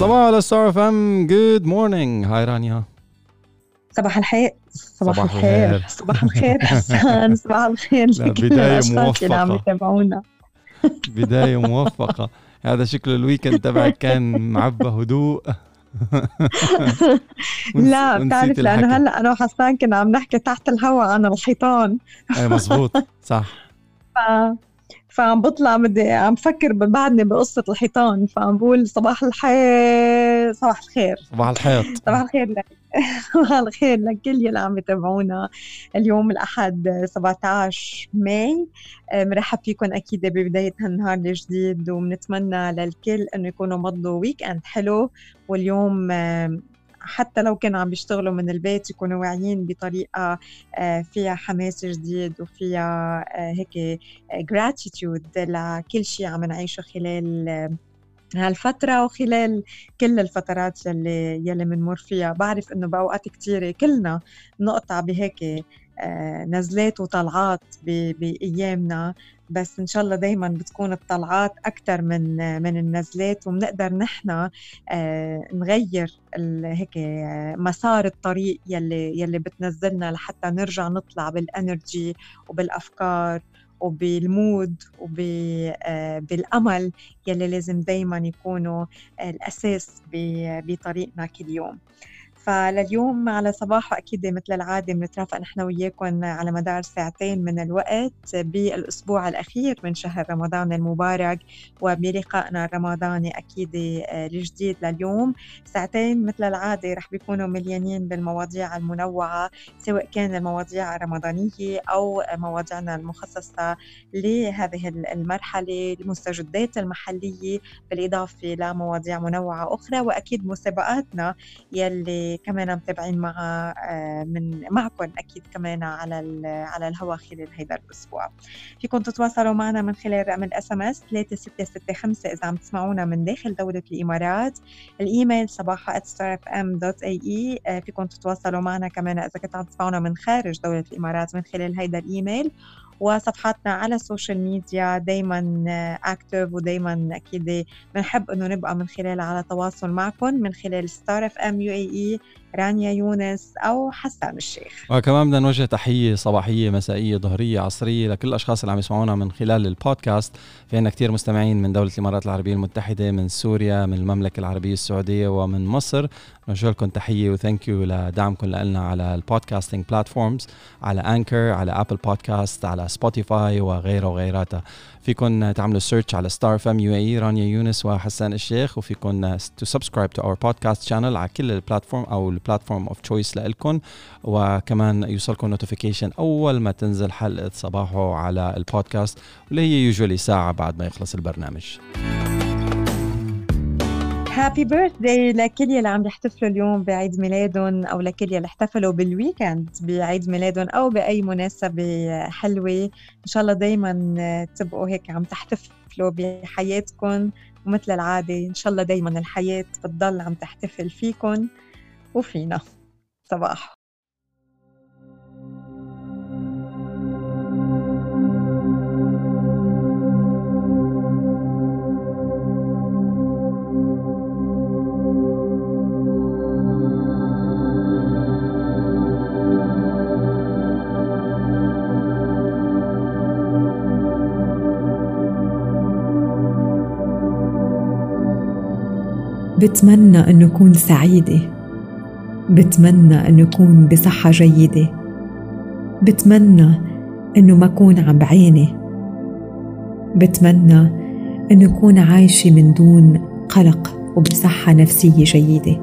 صباحو على Star FM good morning hi رانيا صباح الخير. صباح, صباح الخير. الخير. صباح الخير حسان صباح الخير بداية الأشخاص اللي عم موفقة. يتابعونا. بداية موفقة. هذا شكله ال weekend تبعك كان معبى هدوء. لا بتعرف لأنه. هلأ أنا وحسان كنا عم نحكي تحت الهواء عن الحيطان. أي مزبوط صح. فعم بطلع بدي عم فكر بعدني بقصة الحيطان فعم بقول صباح الخير صباح الخير. صباح الحيط صباح الخير لك صباح الخير لكل يلي عم يتابعونا. اليوم الأحد 17 May. آه، مرحب فيكم أكيد ببداية هالنهار الجديد وبنتمنى للكل إنه يكونوا مضوا weekend حلو. واليوم آه، حتى لو كانوا عم بيشتغلوا من البيت يكونوا واعيين بطريقة آه، فيها حماس جديد وفيها آه، هيك gratitude لكل شيء عم نعيشه خلال آه، هالفترة وخلال كل الفترات يلي يلي بنمر فيها. بعرف إنه بأوقات كتيرة كلنا نقطع بهيك آه، نزلات وطلعات بأيامنا بس إن شاء الله دائما بتكون الطلعات أكثر من آه، من النزلات وبنقدر نحن آه، نغير هيك آه، مسار الطريق يلي يلي بتنزلنا لحتى نرجع نطلع بال energy وبالأفكار وبال mood وبالامل يلي لازم دايما يكونوا الأساس بطريقنا كل يوم. فلليوم على صباحو أكيد مثل العادة بنترافق نحن وياكم على مدار ساعتين من الوقت بالأسبوع الأخير من شهر رمضان المبارك وبلقائنا الرمضاني أكيد آه، الجديد لليوم. ساعتين مثل العادة رح بيكونوا مليانين بالمواضيع المنوعة سواء كان المواضيع الرمضانية أو مواضيعنا المخصصة لهذه المرحلة المستجدات المحلية بالإضافة لمواضيع منوعة أخرى وأكيد مسابقاتنا يلي كمان متابعين معها آه، من معكم أكيد كمان على على الهواء خلال هيدا الأسبوع. فيكم تتواصلوا معنا من خلال رقم ال SMS 3665 إذا عم تسمعونا من داخل دولة الإمارات. الإيميل صباحو @starfm.ae آه، فيكم تتواصلوا معنا كمان إذا كنتوا عم تسمعونا من خارج دولة الإمارات من خلال هيدا الإيميل. وصفحاتنا على ال social media دايما active ودايما أكيد بنحب إنه نبقى من خلال على تواصل معكم من خلال Star FM UAE رانيا يونس أو حسان الشيخ. وكمان بدنا نوجه تحية صباحية مسائية ظهرية عصرية لكل الأشخاص اللي عم يسمعونا من خلال البودكاست. في عنا كتير مستمعين من دولة الإمارات العربية المتحدة من سوريا من المملكة العربية السعودية ومن مصر. نوجه لكم تحية و thank you لدعمكم لنا على ال podcasting platforms على Anchor على Apple Podcasts على Spotify وغيره وغيراتها فيكم تعملوا search على Star FM UAE رانيا يونس وحسان الشيخ وفيكم to subscribe to our podcast channel على كل ال platform أو ال platform of choice لكم وكمان يوصلكم notification أول ما تنزل حلقة صباحو على البودكاست واللي هي usually ساعة بعد ما يخلص البرنامج. happy birthday لكل يلي عم يحتفلوا اليوم بعيد ميلادهم أو لكل يلي احتفلوا بال weekend بعيد ميلادهم أو بأي مناسبة حلوة. إن شاء الله دائما تبقوا هيك عم تحتفلوا بحياتكم ومثل العادة. إن شاء الله دائما الحياة بتضل عم تحتفل فيكم وفينا. صباح. بتمنى أن أكون سعيدة. بتمنى أن أكون بصحة جيدة. بتمنى أنه ما أكون عم بعاني بتمنى أن أكون عايشة من دون قلق وبصحة نفسية جيدة.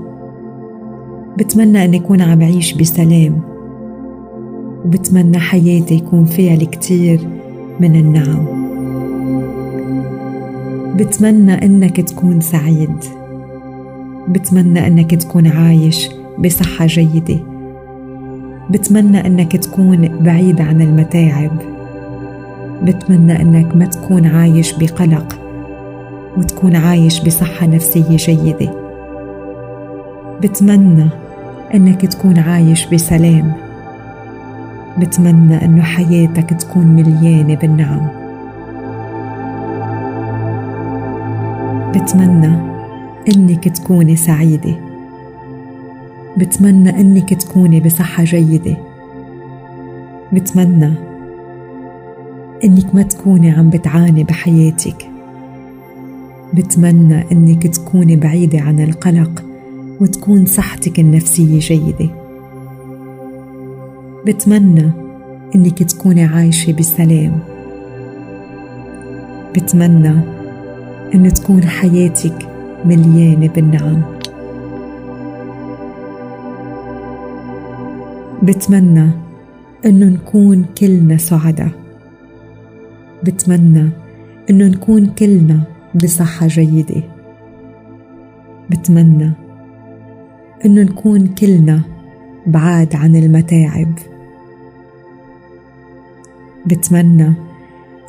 بتمنى أن أكون عم بعيش بسلام. وبتمنى حياتي يكون فيها الكتير من النعم. بتمنى أنك تكون سعيد. بتمنى إنك تكون عايش بصحة جيدة. بتمنى إنك تكون بعيد عن المتاعب. بتمنى إنك ما تكون عايش بقلق وتكون عايش بصحة نفسية جيدة. بتمنى إنك تكون عايش بسلام. بتمنى إنه حياتك تكون مليانة بالنعم. بتمنى إنك تكوني سعيدة. بتمنى إنك تكوني بصحة جيدة. بتمنى إنك ما تكوني عم بتعاني بحياتك. بتمنى إنك تكوني بعيدة عن القلق وتكون صحتك النفسية جيدة. بتمنى إنك تكوني عايشة بسلام بتمنى إن تكون حياتك مليانة بالنعم. بتمنى إنه نكون كلنا سعداء. بتمنى إنه نكون كلنا بصحة جيدة. بتمنى إنه نكون كلنا بعاد عن المتاعب. بتمنى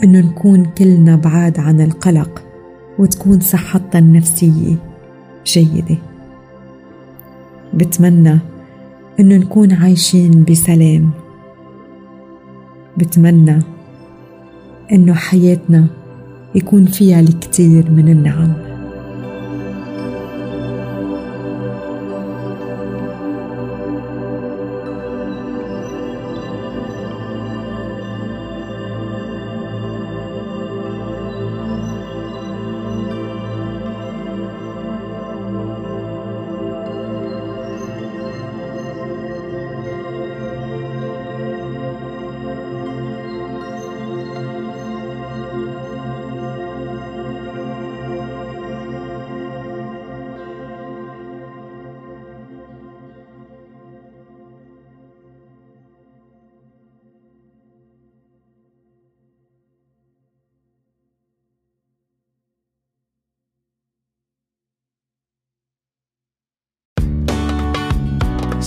إنه نكون كلنا بعاد عن القلق. وتكون صحتنا النفسية جيدة. بتمنى إنه نكون عايشين بسلام. بتمنى إنه حياتنا يكون فيها الكثير من النعم.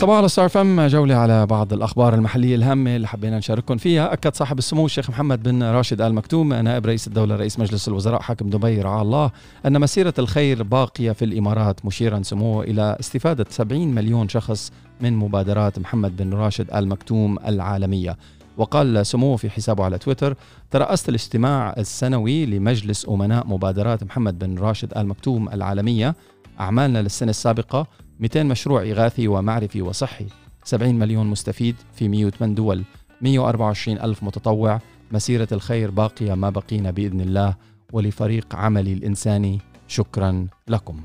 صباح على ستار فم جولة على بعض الأخبار المحلية الهامة اللي حبينا نشارككم فيها. أكد صاحب السمو الشيخ محمد بن راشد آل مكتوم نائب رئيس الدولة رئيس مجلس الوزراء حاكم دبي رعاه الله أن مسيرة الخير باقية في الإمارات مشيرا سموه إلى استفادة 70 مليون شخص من مبادرات محمد بن راشد آل مكتوم العالمية. وقال سموه في حسابه على تويتر ترأست الاجتماع السنوي لمجلس أمناء مبادرات محمد بن راشد آل مكتوم العالمية أعمالنا للسنة السابقة 200 مشروع إغاثي ومعرفي وصحي 70 مليون مستفيد في 108 دول 124 ألف متطوع مسيرة الخير باقية ما بقينا بإذن الله ولفريق عملي الإنساني شكرا لكم.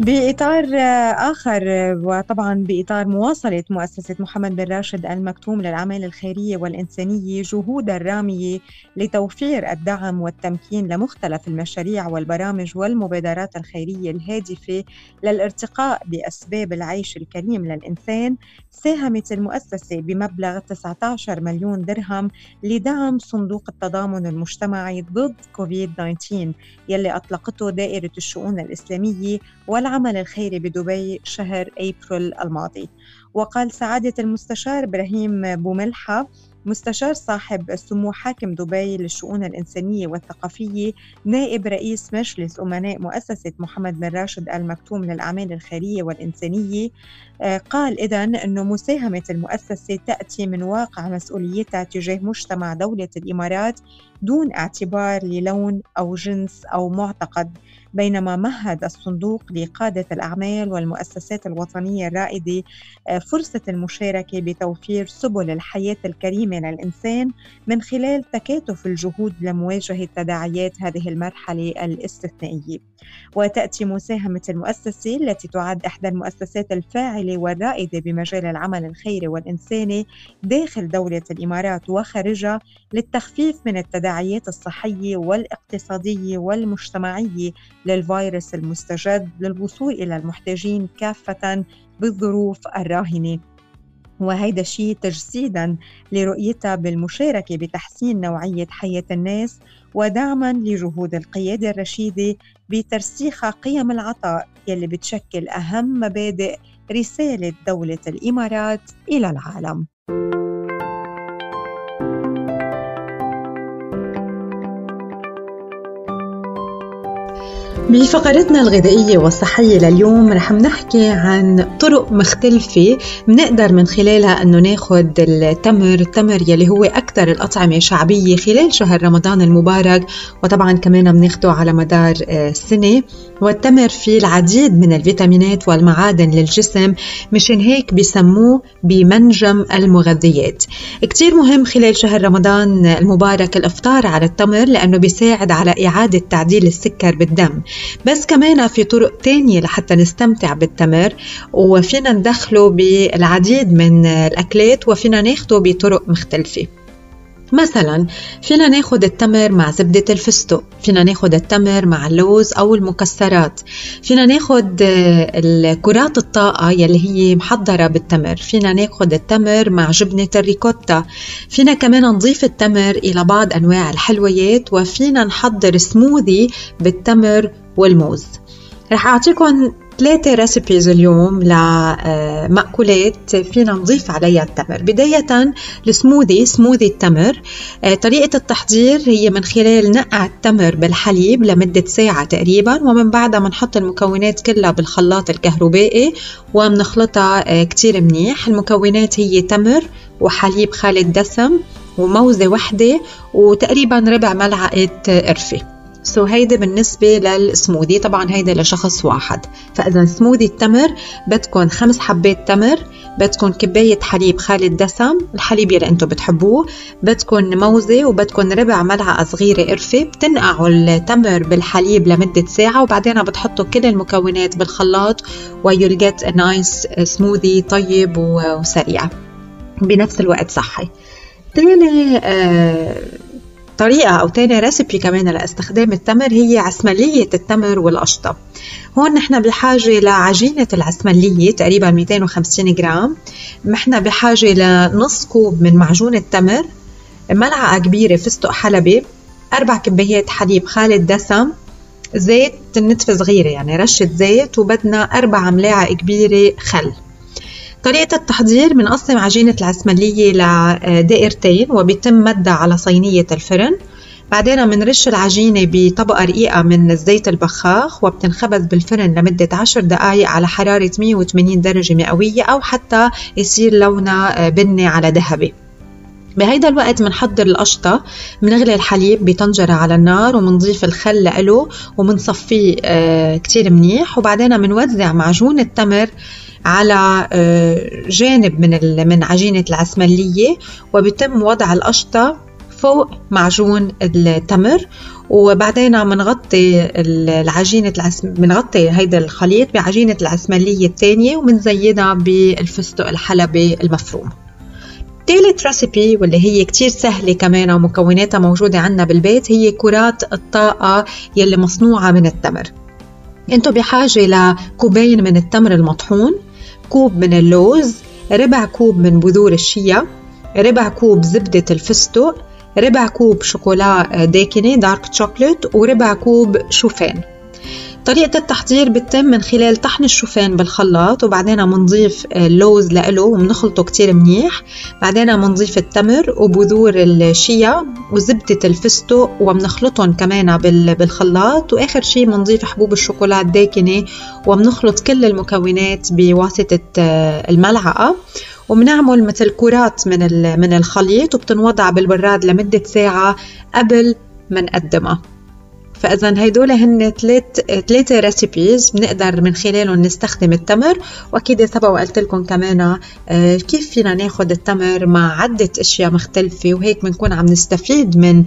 بإطار آخر وطبعا بإطار مواصلة مؤسسة محمد بن راشد المكتوم للأعمال الخيرية والإنسانية جهودها الرامية لتوفير الدعم والتمكين لمختلف المشاريع والبرامج والمبادرات الخيرية الهادفة للارتقاء بأسباب العيش الكريم للإنسان ساهمت المؤسسة بمبلغ 19 مليون درهم لدعم صندوق التضامن المجتمعي ضد كوفيد 19 يلي أطلقته دائرة الشؤون الإسلامية والعمل الخيري بدبي شهر أبريل الماضي. وقال سعادة المستشار إبراهيم بوملحة مستشار صاحب السمو حاكم دبي للشؤون الإنسانية والثقافية نائب رئيس مجلس أمناء مؤسسة محمد بن راشد المكتوم للأعمال الخيرية والإنسانية. آه، قال إذا أنه مساهمة المؤسسة تأتي من واقع مسؤوليتها تجاه مجتمع دولة الإمارات دون اعتبار للون أو جنس أو معتقد. بينما مهد الصندوق لقادة الأعمال والمؤسسات الوطنية الرائدة آه، فرصة المشاركة بتوفير سبل الحياة الكريمة للإنسان من خلال تكاتف الجهود لمواجهة تداعيات هذه المرحلة الاستثنائية. وتأتي مساهمة المؤسسة التي تعد إحدى المؤسسات الفاعلة والرائدة بمجال العمل الخيري والإنساني داخل دولة الإمارات وخارجها للتخفيف من التداعيات الصحية والاقتصادية والمجتمعية للفيروس المستجد للوصول إلى المحتاجين كافة بالظروف الراهنة وهيدا الشيء تجسيدا لرؤيتها بالمشاركة بتحسين نوعية حياة الناس ودعما لجهود القيادة الرشيدة بترسيخ قيم العطاء يلي بتشكل أهم مبادئ رسالة دولة الإمارات إلى العالم. بفقرتنا الغذائية والصحية لليوم رح نحكي عن طرق مختلفة بنقدر من خلالها أنه ناخد التمر التمر يلي هو أكثر الأطعمة شعبية خلال شهر رمضان المبارك وطبعا كمان بناخده على مدار آه، السنة. والتمر فيه العديد من الفيتامينات والمعادن للجسم مشان هيك بسموه بمنجم المغذيات. كتير مهم خلال شهر رمضان المبارك الإفطار على التمر لأنه بيساعد على إعادة تعديل السكر بالدم. بس كمان في طرق تانية لحتى نستمتع بالتمر وفينا ندخله بالعديد من الأكلات وفينا ناخده بطرق مختلفة. مثلا فينا ناخد التمر مع زبدة الفستق فينا ناخد التمر مع اللوز أو المكسرات فينا ناخد الكرات الطاقة يلي هي محضرة بالتمر فينا ناخد التمر مع جبنة الريكوتا فينا كمان نضيف التمر إلى بعض أنواع الحلويات وفينا نحضر سموذي بالتمر والموز. رح أعطيكم ثلاثة ريسيبيز اليوم لمأكولات فينا نضيف عليها التمر. بداية السموذي سموذي التمر. آه، طريقة التحضير هي من خلال نقع التمر بالحليب لمدة ساعة تقريبا ومن بعدها بنحط المكونات كلها بالخلاط الكهربائي وبنخلطها آه، كتير منيح. المكونات هي تمر وحليب خالي الدسم وموزة وحدة وتقريبا ربع ملعقة قرفة. so هيدي بالنسبة للسموذي طبعا هيدا لشخص واحد. فإذا سموذي التمر بدكم خمس حبات تمر بدكم كباية حليب خالي الدسم الحليب يلي أنتم بتحبوه بدكم موزة وبدكم ربع ملعقة صغيرة قرفة. بتنقعوا التمر بالحليب لمدة ساعة وبعدين بتحطوا كل المكونات بالخلاط we'll get nice smoothie طيب وسريع. بنفس الوقت صحي. تاني آه طريقة أو تاني ريسبي كمان لإستخدام التمر هي عسملية التمر والقشطة. هون نحن بحاجة لعجينة العسملية تقريبا 250 جرام. نحن بحاجة لنص كوب من معجون التمر ملعقة كبيرة فستق حلبي أربع كبايات حليب خالي الدسم زيت نتفة صغيرة يعني رشة زيت وبدنا أربع ملاعق كبيرة خل. طريقة التحضير بنقسم عجينة العسملية لدائرتين وبيتم مدها على صينية الفرن. بعدين بنرش العجينة بطبقة رقيقة من الزيت البخاخ وبتنخبز بالفرن لمدة عشر دقايق على حرارة 180 درجة مئوية أو حتى يصير لونها بني على ذهبي. بهيدا الوقت بنحضر القشطة بنغلي الحليب بطنجرة على النار وبنضيف الخل له وبنصفيه آه، كتير منيح. وبعدين بنوزع معجون التمر على آه، جانب من من عجينة العسملية وبيتم وضع القشطة فوق معجون التمر وبعدين بنغطي العجينة العسم... بنغطي هيدا الخليط بعجينة العسملية الثانية وبنزيدها بالفستق الحلبي المفروم. ثالث ريسيبي واللي هي كتير سهلة كمان ومكوناتها موجودة عنا بالبيت هي كرات الطاقة يلي مصنوعة من التمر. انتو بحاجة لكوبين من التمر المطحون كوب من اللوز ربع كوب من بذور الشيا ربع كوب زبدة الفستق ربع كوب شوكولا داكنة dark chocolate وربع كوب شوفان. طريقة التحضير بتتم من خلال طحن الشوفان بالخلاط وبعدين بنضيف اللوز لإله وبنخلطه كتير منيح. بعدين بنضيف التمر وبذور الشيا وزبدة الفستق وبنخلطهم كمان بالخلاط. وآخر شي بنضيف حبوب الشوكولا الداكنة وبنخلط كل المكونات بواسطة الملعقة. وبنعمل مثل كرات من من الخليط وبتنوضع بالبراد لمدة ساعة قبل ما نقدمها. فإذا هدول هن ثلاث ثلاثة ريسيبيز بنقدر من خلالهم نستخدم التمر وأكيد سبق وقلت لكم كمان آه، كيف فينا ناخذ التمر مع عدة أشياء مختلفة وهيك بنكون عم نستفيد من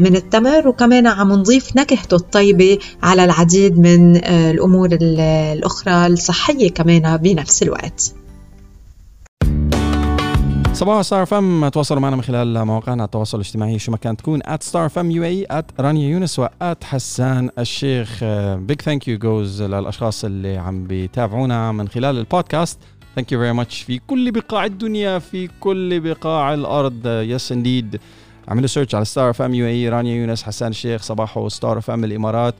من التمر وكمان عم نضيف نكهته الطيبة على العديد من آه، الأمور الأخرى الصحية كمان بنفس الوقت. صباحو Star FM تواصلوا معنا من خلال مواقعنا التواصل الاجتماعي. شو ما كانت تكون @Star FM UAE رانيا يونس حسان الشيخ big thank you goes للأشخاص اللي عم بيتابعونا من خلال البودكاست. thank you very much في كل بقاع الدنيا في كل بقاع الأرض. yes indeed اعملوا search على Star FM UAE رانيا يونس حسان الشيخ صباحو Star FM الإمارات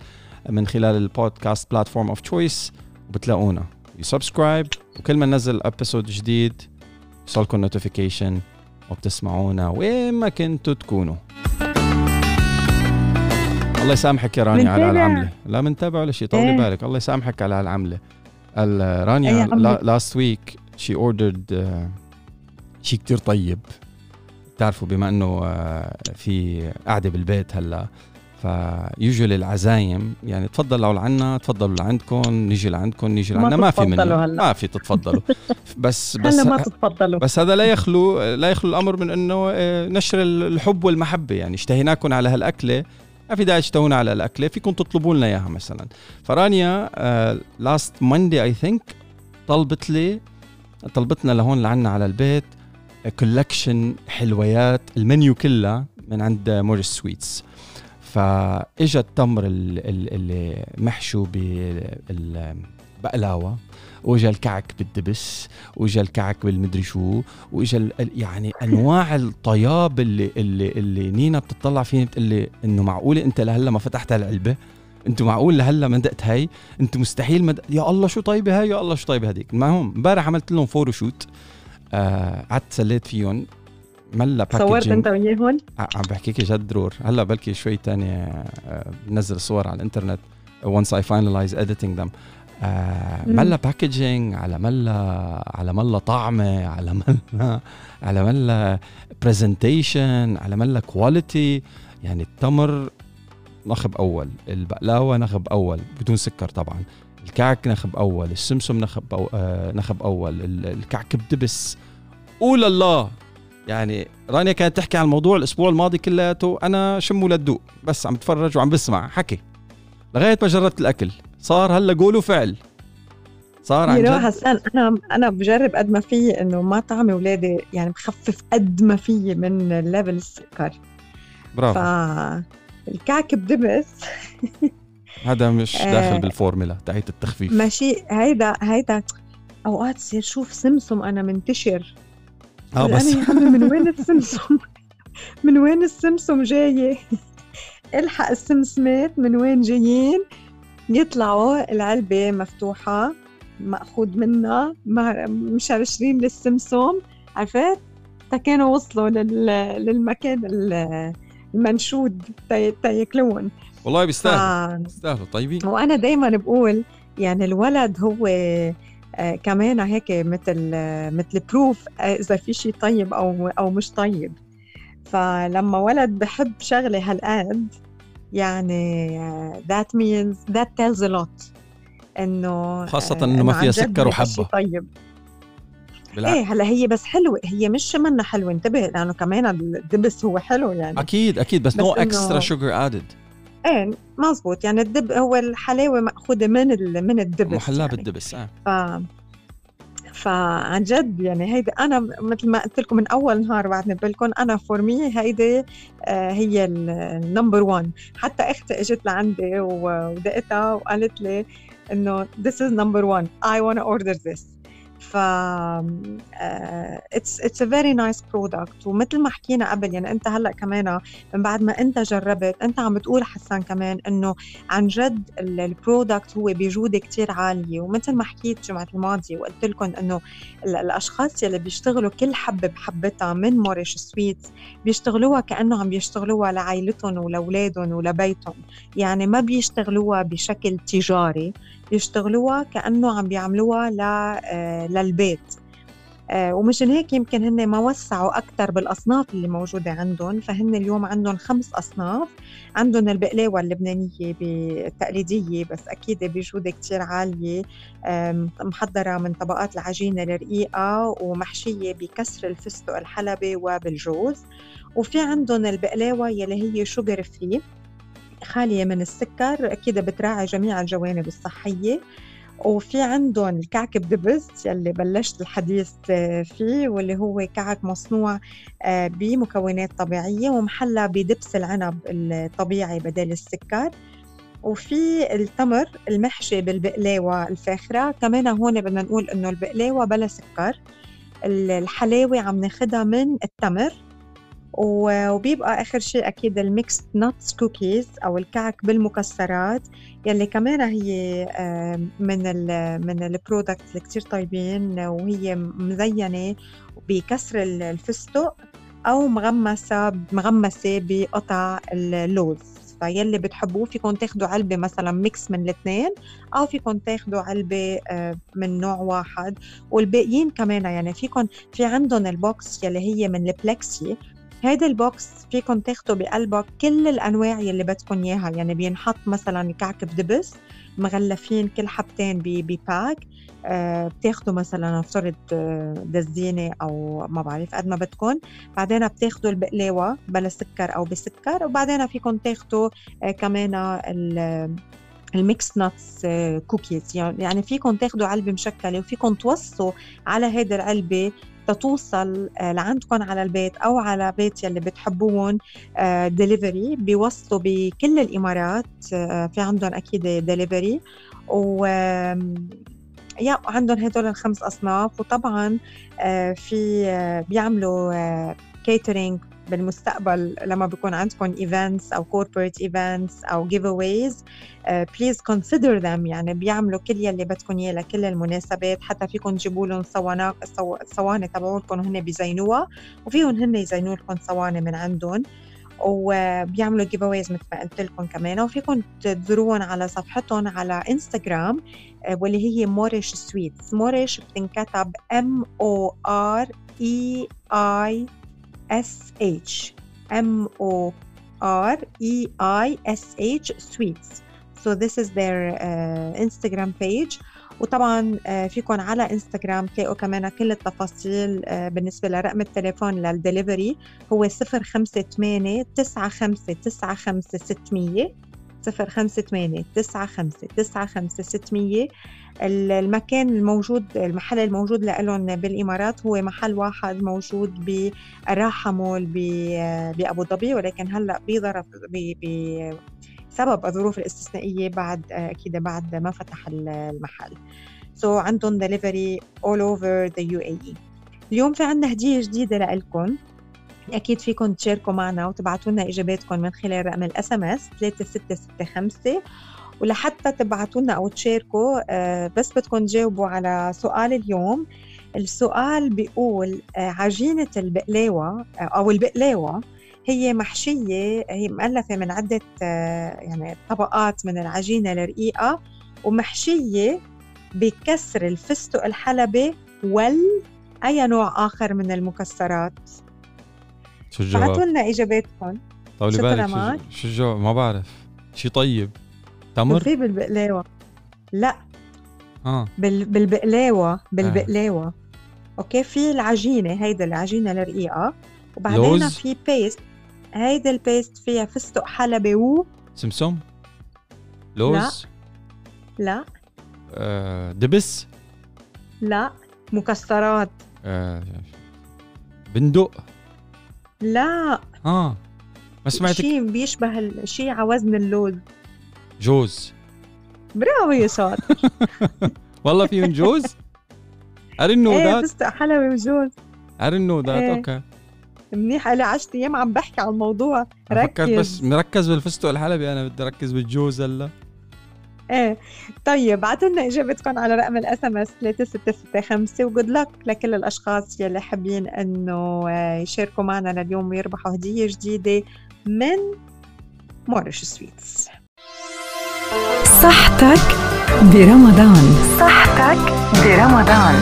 من خلال ال podcast platform of choice وبتلاقونا. subscribe وكل ما ننزل episode جديد يوصلكم notification وبتسمعونا وين ما كنتوا تكونوا الله يسامحك يا رانيا على. هالعملة لا منتابع ولا شيء طولي إيه. بالك الله يسامحك على هالعملة ال- رانيا؟ last week she ordered شيء كتير طيب بتعرفوا بما إنه آه، في قاعدة بالبيت هلأ ف usually العزايم يعني تفضلوا لعنا تفضلوا لعندكم نيجي لعندكم نيجي لعنا ما في منه. ما في تتفضلوا. بس بس هلا ما تتفضلوا. بس هذا لا يخلو لا يخلو الأمر من إنه آه، نشر الحب والمحبة. يعني اشتهيناكم على هالأكلة. ما في داعي تشتهونا على الأكلة. فيكم تطلبوا لنا إياها مثلا. فرانيا last Monday I think طلبت لي طلبتنا لهون لعنا على البيت collection حلويات المنيو كلها من عند موريس سويتس فإجا التمر ال- ال- اللي محشو بالبقلاوه وإجا الكعك بالدبس وإجا الكعك بالمدري شو وإجا يعني أنواع الطياب اللي اللي اللي نينا بتطلع فيني بتقول لي إنه معقولة أنت لهلأ ما فتحت العلبه أنتوا معقول لهلأ ما دقت هي انت مستحيل ما. يا الله شو طيبة هاي يا الله شو طيبة هذيك المهم امبارح عملت لهم photo shoot آه، قعدت سليت فيهم. ملا صورت أنت وياهم عم بحكيكي جد رور. هلا بلكي شوي تاني آه، بنزل صور على الإنترنت once I finalize editing them. آه. ملا packaging على ملا على ملا طعمة على ملا على ملا presentation على ملا quality يعني التمر نخب أول البقلاوة نخب أول بدون سكر طبعا. الكعك نخب أول السمسم نخب أو آه نخب أول ال- الكعك بدبس. قول الله يعني رانيا كانت تحكي عن الموضوع الأسبوع الماضي كلياته أنا شم ولا بس عم بتفرج وعم بسمع حكي. لغاية ما جربت الأكل صار هلأ قول وفعل صار عن جد؟ حسان أنا أنا بجرب قد ما في إنه ما طعمي اولادي يعني بخفف قد ما في من ليفل السكر. برافو. فالكعك بدبس. هذا مش آه. داخل بالفورمولا تاعت التخفيف. ماشي هيدا هيدا أوقات تصير شوف سمسم أنا منتشر. آه بس. عمي من وين السمسم؟ من وين السمسم جاية؟ الحق السمسمات من وين جايين؟ يطلعوا العلبة مفتوحة مأخوذ منها مشرشرين للسمسم عرفت؟ تا كانوا وصلوا لل... للمكان ال- المنشود تا تا ياكلون. والله بيستاهلوا ف... بيستاهلوا. طيبين. وأنا دايما بقول يعني الولد هو آه، كمان هيك مثل آه، مثل بروف إذا في شيء طيب أو أو مش طيب. فلما ولد بحب شغلة هالقد يعني آه، that means that tells a lot. إنه خاصة آه، إنه ما فيها سكر وحبة. طيب. بالعكس. إيه هلأ هي بس حلوة هي مش منا حلوة. انتبه لأنه كمان الدبس هو حلو يعني. أكيد أكيد بس بس no extra sugar added إيه مزبوط يعني الدبس هو الحلاوة مأخوذة من ال... من الدبس محلاه يعني. بالدبس آه. ف فعن جد يعني هيدي أنا مثل ما قلت لكم من أول نهار بعدني بالكم أنا for me هيدي آه، هي ال number 1 حتى أختي إجت لعندي ودقتها وقالت لي إنه this is number one. I want to order this. ف آه، it's it's a very nice product. ومثل ما حكينا قبل يعني انت هلأ كمان من بعد ما انت جربت انت عم بتقول حسان كمان انه عن جد ال- ال product هو بجودة كتير عالية. ومثل ما حكيت الجمعه الماضيه وقلت لكم انه ال- الاشخاص يلي بيشتغلوا كل حبة بحبتها من موريش سويتس بيشتغلوها كأنه عم بيشتغلوها لعائلتهم ولأولادهم ولبيتهم. يعني ما بيشتغلوها بشكل تجاري. بيشتغلوها كأنه عم بيعملوها آه، للبيت. آه، ومشان هيك يمكن هن ما وسعوا أكثر بالأصناف اللي موجودة عندهم. فهن اليوم عندهم خمس أصناف. عندهم البقلاوة اللبنانية التقليدية بس أكيد بجودة كتير عالية. آم، محضرة من طبقات العجينة الرقيقة ومحشية بكسر الفستق الحلبي وبالجوز. وفي عندهم البقلاوة يلي هي sugar free خالية من السكر أكيد بتراعي جميع الجوانب الصحية. وفي عندهم الكعك بدبس يلي بلشت الحديث آه، فيه واللي هو كعك مصنوع آه، بمكونات طبيعية ومحلى بدبس العنب الطبيعي بدل السكر. وفي التمر المحشي بالبقلاوة الفاخرة. كمان هون بدنا نقول إنه البقلاوة بلا سكر. ال- الحلاوة عم ناخدها من التمر. وبيبقى آخر شيء أكيد ال mixed nuts cookies أو الكعك بالمكسرات يلي كمان هي من ال من ال products اللي كتير طيبين وهي مزينة بكسر ال- الفستق أو مغمسة مغمسة بقطع اللوز فيلي بتحبوه فيكم تاخدوا علبة مثلا mix من الاثنين أو فيكم تاخدوا علبة آه، من نوع واحد. والباقيين كمان يعني فيكم في عندهم ال box يلي هي من ال plexi هيدا ال box فيكم تاخدوا بقلبه كل الأنواع يلي بدكم إياها. يعني بينحط مثلا كعكه دبس مغلفين كل حبتين ب pack. آه بتاخدوا مثلا نفترض آه، دزينة أو ما بعرف قد ما بدكم بعدين بتاخدوا البقلاوة بلا سكر أو بسكر. وبعدين فيكم تاخدوا آه كمان ال mixed nuts cookies. يعني فيكم تاخدوا علبة مشكلة وفيكم توصوا على هيدي العلبة تتوصل آه، لعندكم على البيت أو على بيت يلي بتحبوهم ديليفري آه، بيوصلوا بكل الإمارات آه، في عندهم أكيد ديليفري و يا عندهم هدول الخمس أصناف. وطبعا في بيعملوا catering بالمستقبل لما بيكون عندكم events أو corporate events أو giveaways please consider them يعني بيعملوا كل يلي بدكم إياه لكل المناسبات. حتى فيكم تجيبوا لهم صواني صواني تبعولكم وهن بيزينوها وفيهم هن يزينوا لكم صواني من عندهم. وبيعملوا giveaways مثل ما قلت لكم كمان. وفيكم تزوروهم على صفحتهم على انستغرام آه، واللي هي Moreish Sweets Moreish بتنكتب M O R E I S H. M O R E I S H Sweets. So this is their uh, Instagram page. وطبعا uh, فيكم على انستغرام تلاقوا كمان كل التفاصيل uh, بالنسبة لرقم التليفون للدليفري. هو 058 95 95 600 058 95 95 600 المكان الموجود المحل الموجود لهم بالإمارات هو محل واحد موجود بالراحة مول بأبو ظبي ولكن هلأ بظرف بسبب الظروف الاستثنائية بعد أكيد بعد ما فتح المحل. so عندهم delivery all over the UAE اليوم في عندنا هدية جديدة لكم أكيد فيكم تشاركوا معنا وتبعتوا لنا إجاباتكم من خلال رقم ال SMS 3665 ولحتى تبعتوا لنا أو تشاركوا آه، بس بدكم تجاوبوا على سؤال اليوم. السؤال بيقول آه، عجينة البقلاوة آه، أو البقلاوة هي محشية هي مؤلفة من عدة يعني طبقات من العجينة الرقيقة ومحشية بكسر الفستق الحلبي وال أي نوع آخر من المكسرات. شو الجواب؟ بعتوا لنا إجاباتكم. طولي بالك شو الجواب؟ ما بعرف. شي طيب. تمر؟ في بالبقلاوه لا. آه. بال... بالبقلاوة بالبقلاوة. آه. okay في العجينة هيدا العجينة الرقيقة. وبعدين في paste هيدا ال paste فيها فستق حلبي و؟ سمسم؟ لوز؟ لا. لا. آه دبس؟ لا. مكسرات. آه بندق؟ لا. آه. ما سمعتك شيء بيشبه شيء على وزن اللوز جوز. برافو يا شاطر والله فيهم جوز؟ I didn't know إيه that. حلوي وجوز I didn't know that إيه. أوكي. منيح. لي 10 أيام عم بحكي عن الموضوع. ركز بس مركز بالفستق الحلبي أنا بدي أركز بالجوز هلا. إيه. طيب بعتوا لنا إجابتكم على رقم ال SMS 3665 وجود لك لكل الأشخاص يلي حابين إنه يشاركوا معنا لليوم ويربحوا هدية جديدة من Moreish Sweets صحتك برمضان. صحتك برمضان.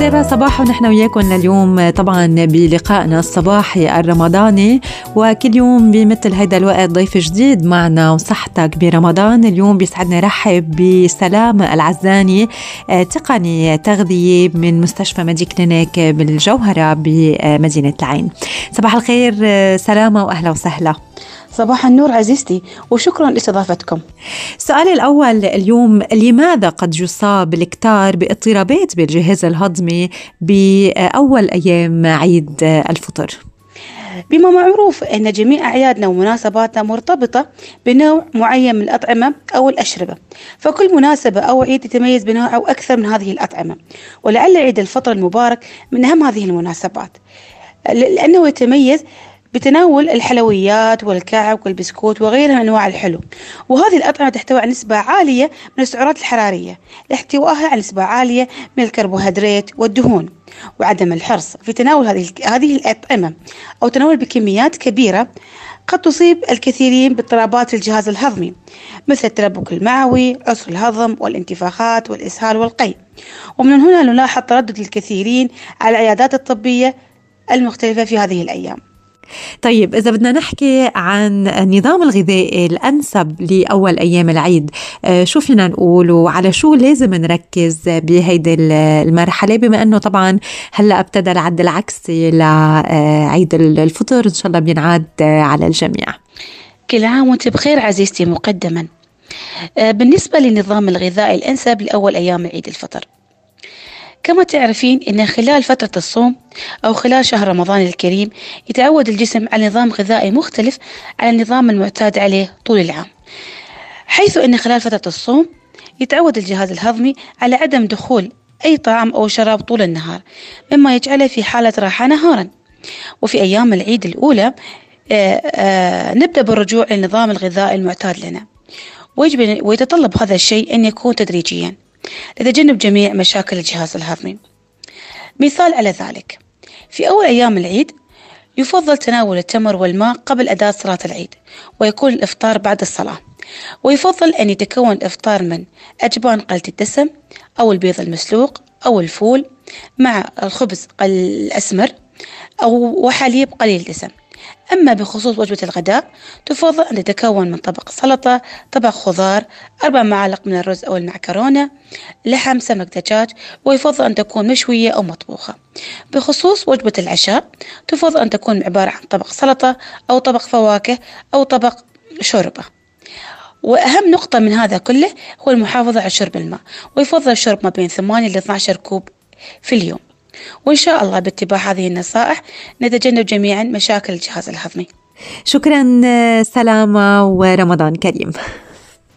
سابع صباح ونحن وياكم لليوم طبعا بلقائنا الصباحي الرمضاني وكل يوم بمثل هيدا الوقت ضيف جديد معنا وصحتك برمضان. اليوم بيسعدنا رحب بسلام العزاني تقني تغذية من مستشفى مدي كلينيك بالجوهرة بمدينة العين. صباح الخير سلامة وأهلا وسهلا. صباح النور عزيزتي وشكرا لاستضافتكم السؤال الأول اليوم لماذا قد يصاب الكتار باضطرابات بالجهاز الهضمي بأول أيام عيد الفطر؟ بما معروف أن جميع أعيادنا ومناسباتنا مرتبطة بنوع معين من الأطعمة أو الأشربة فكل مناسبة أو عيد يتميز بنوع أو أكثر من هذه الأطعمة ولعل عيد الفطر المبارك من أهم هذه المناسبات لأنه يتميز بتناول الحلويات والكعك والبسكوت وغيرها من أنواع الحلو. وهذه الأطعمة تحتوي على نسبة عالية من السعرات الحرارية لاحتوائها على نسبة عالية من الكربوهيدرات والدهون. وعدم الحرص في تناول هذه هذه الأطعمة أو تناول بكميات كبيرة قد تصيب الكثيرين باضطرابات الجهاز الهضمي مثل التلبك المعوي، عسر الهضم والانتفاخات والإسهال والقيء ومن هنا نلاحظ تردد الكثيرين على العيادات الطبية المختلفة في هذه الأيام. طيب إذا بدنا نحكي عن النظام الغذائي الأنسب لأول أيام العيد آه، شو فينا نقول وعلى شو لازم نركز بهيدي المرحلة؟ بما أنه طبعا هلأ ابتدى العد العكسي لعيد الفطر إن شاء الله بينعاد على الجميع. كل عام وأنت بخير عزيزتي مقدما. آه، بالنسبة للنظام الغذائي الأنسب لأول أيام عيد الفطر. كما تعرفين أن خلال فترة الصوم أو خلال شهر رمضان الكريم يتعود الجسم على نظام غذائي مختلف عن النظام المعتاد عليه طول العام. حيث أن خلال فترة الصوم يتعود الجهاز الهضمي على عدم دخول أي طعام أو شراب طول النهار مما يجعله في حالة راحة نهارا. وفي أيام العيد الأولى آآ آه، آآ آه، نبدأ بالرجوع للنظام الغذائي المعتاد لنا. ويجب ويتطلب هذا الشيء أن يكون تدريجيا. لتجنب جميع مشاكل الجهاز الهضمي. مثال على ذلك في أول أيام العيد يفضل تناول التمر والماء قبل أداء صلاة العيد ويكون الإفطار بعد الصلاة. ويفضل أن يتكون الإفطار من أجبان قليلة الدسم أو البيض المسلوق أو الفول مع الخبز الأسمر أو وحليب قليل دسم أما بخصوص وجبة الغداء تفضل أن تتكون من طبق سلطة طبق خضار أربع معالق من الرز أو المعكرونة لحم سمك دجاج ويفضل أن تكون مشوية أو مطبوخة. بخصوص وجبة العشاء تفضل أن تكون عبارة عن طبق سلطة أو طبق فواكه أو طبق شوربة. وأهم نقطة من هذا كله هو المحافظة على شرب الماء ويفضل الشرب ما بين 8 ل 12 كوب في اليوم. وإن شاء الله باتباع هذه النصائح نتجنب جميعا مشاكل الجهاز الهضمي. شكرا سلامة ورمضان كريم.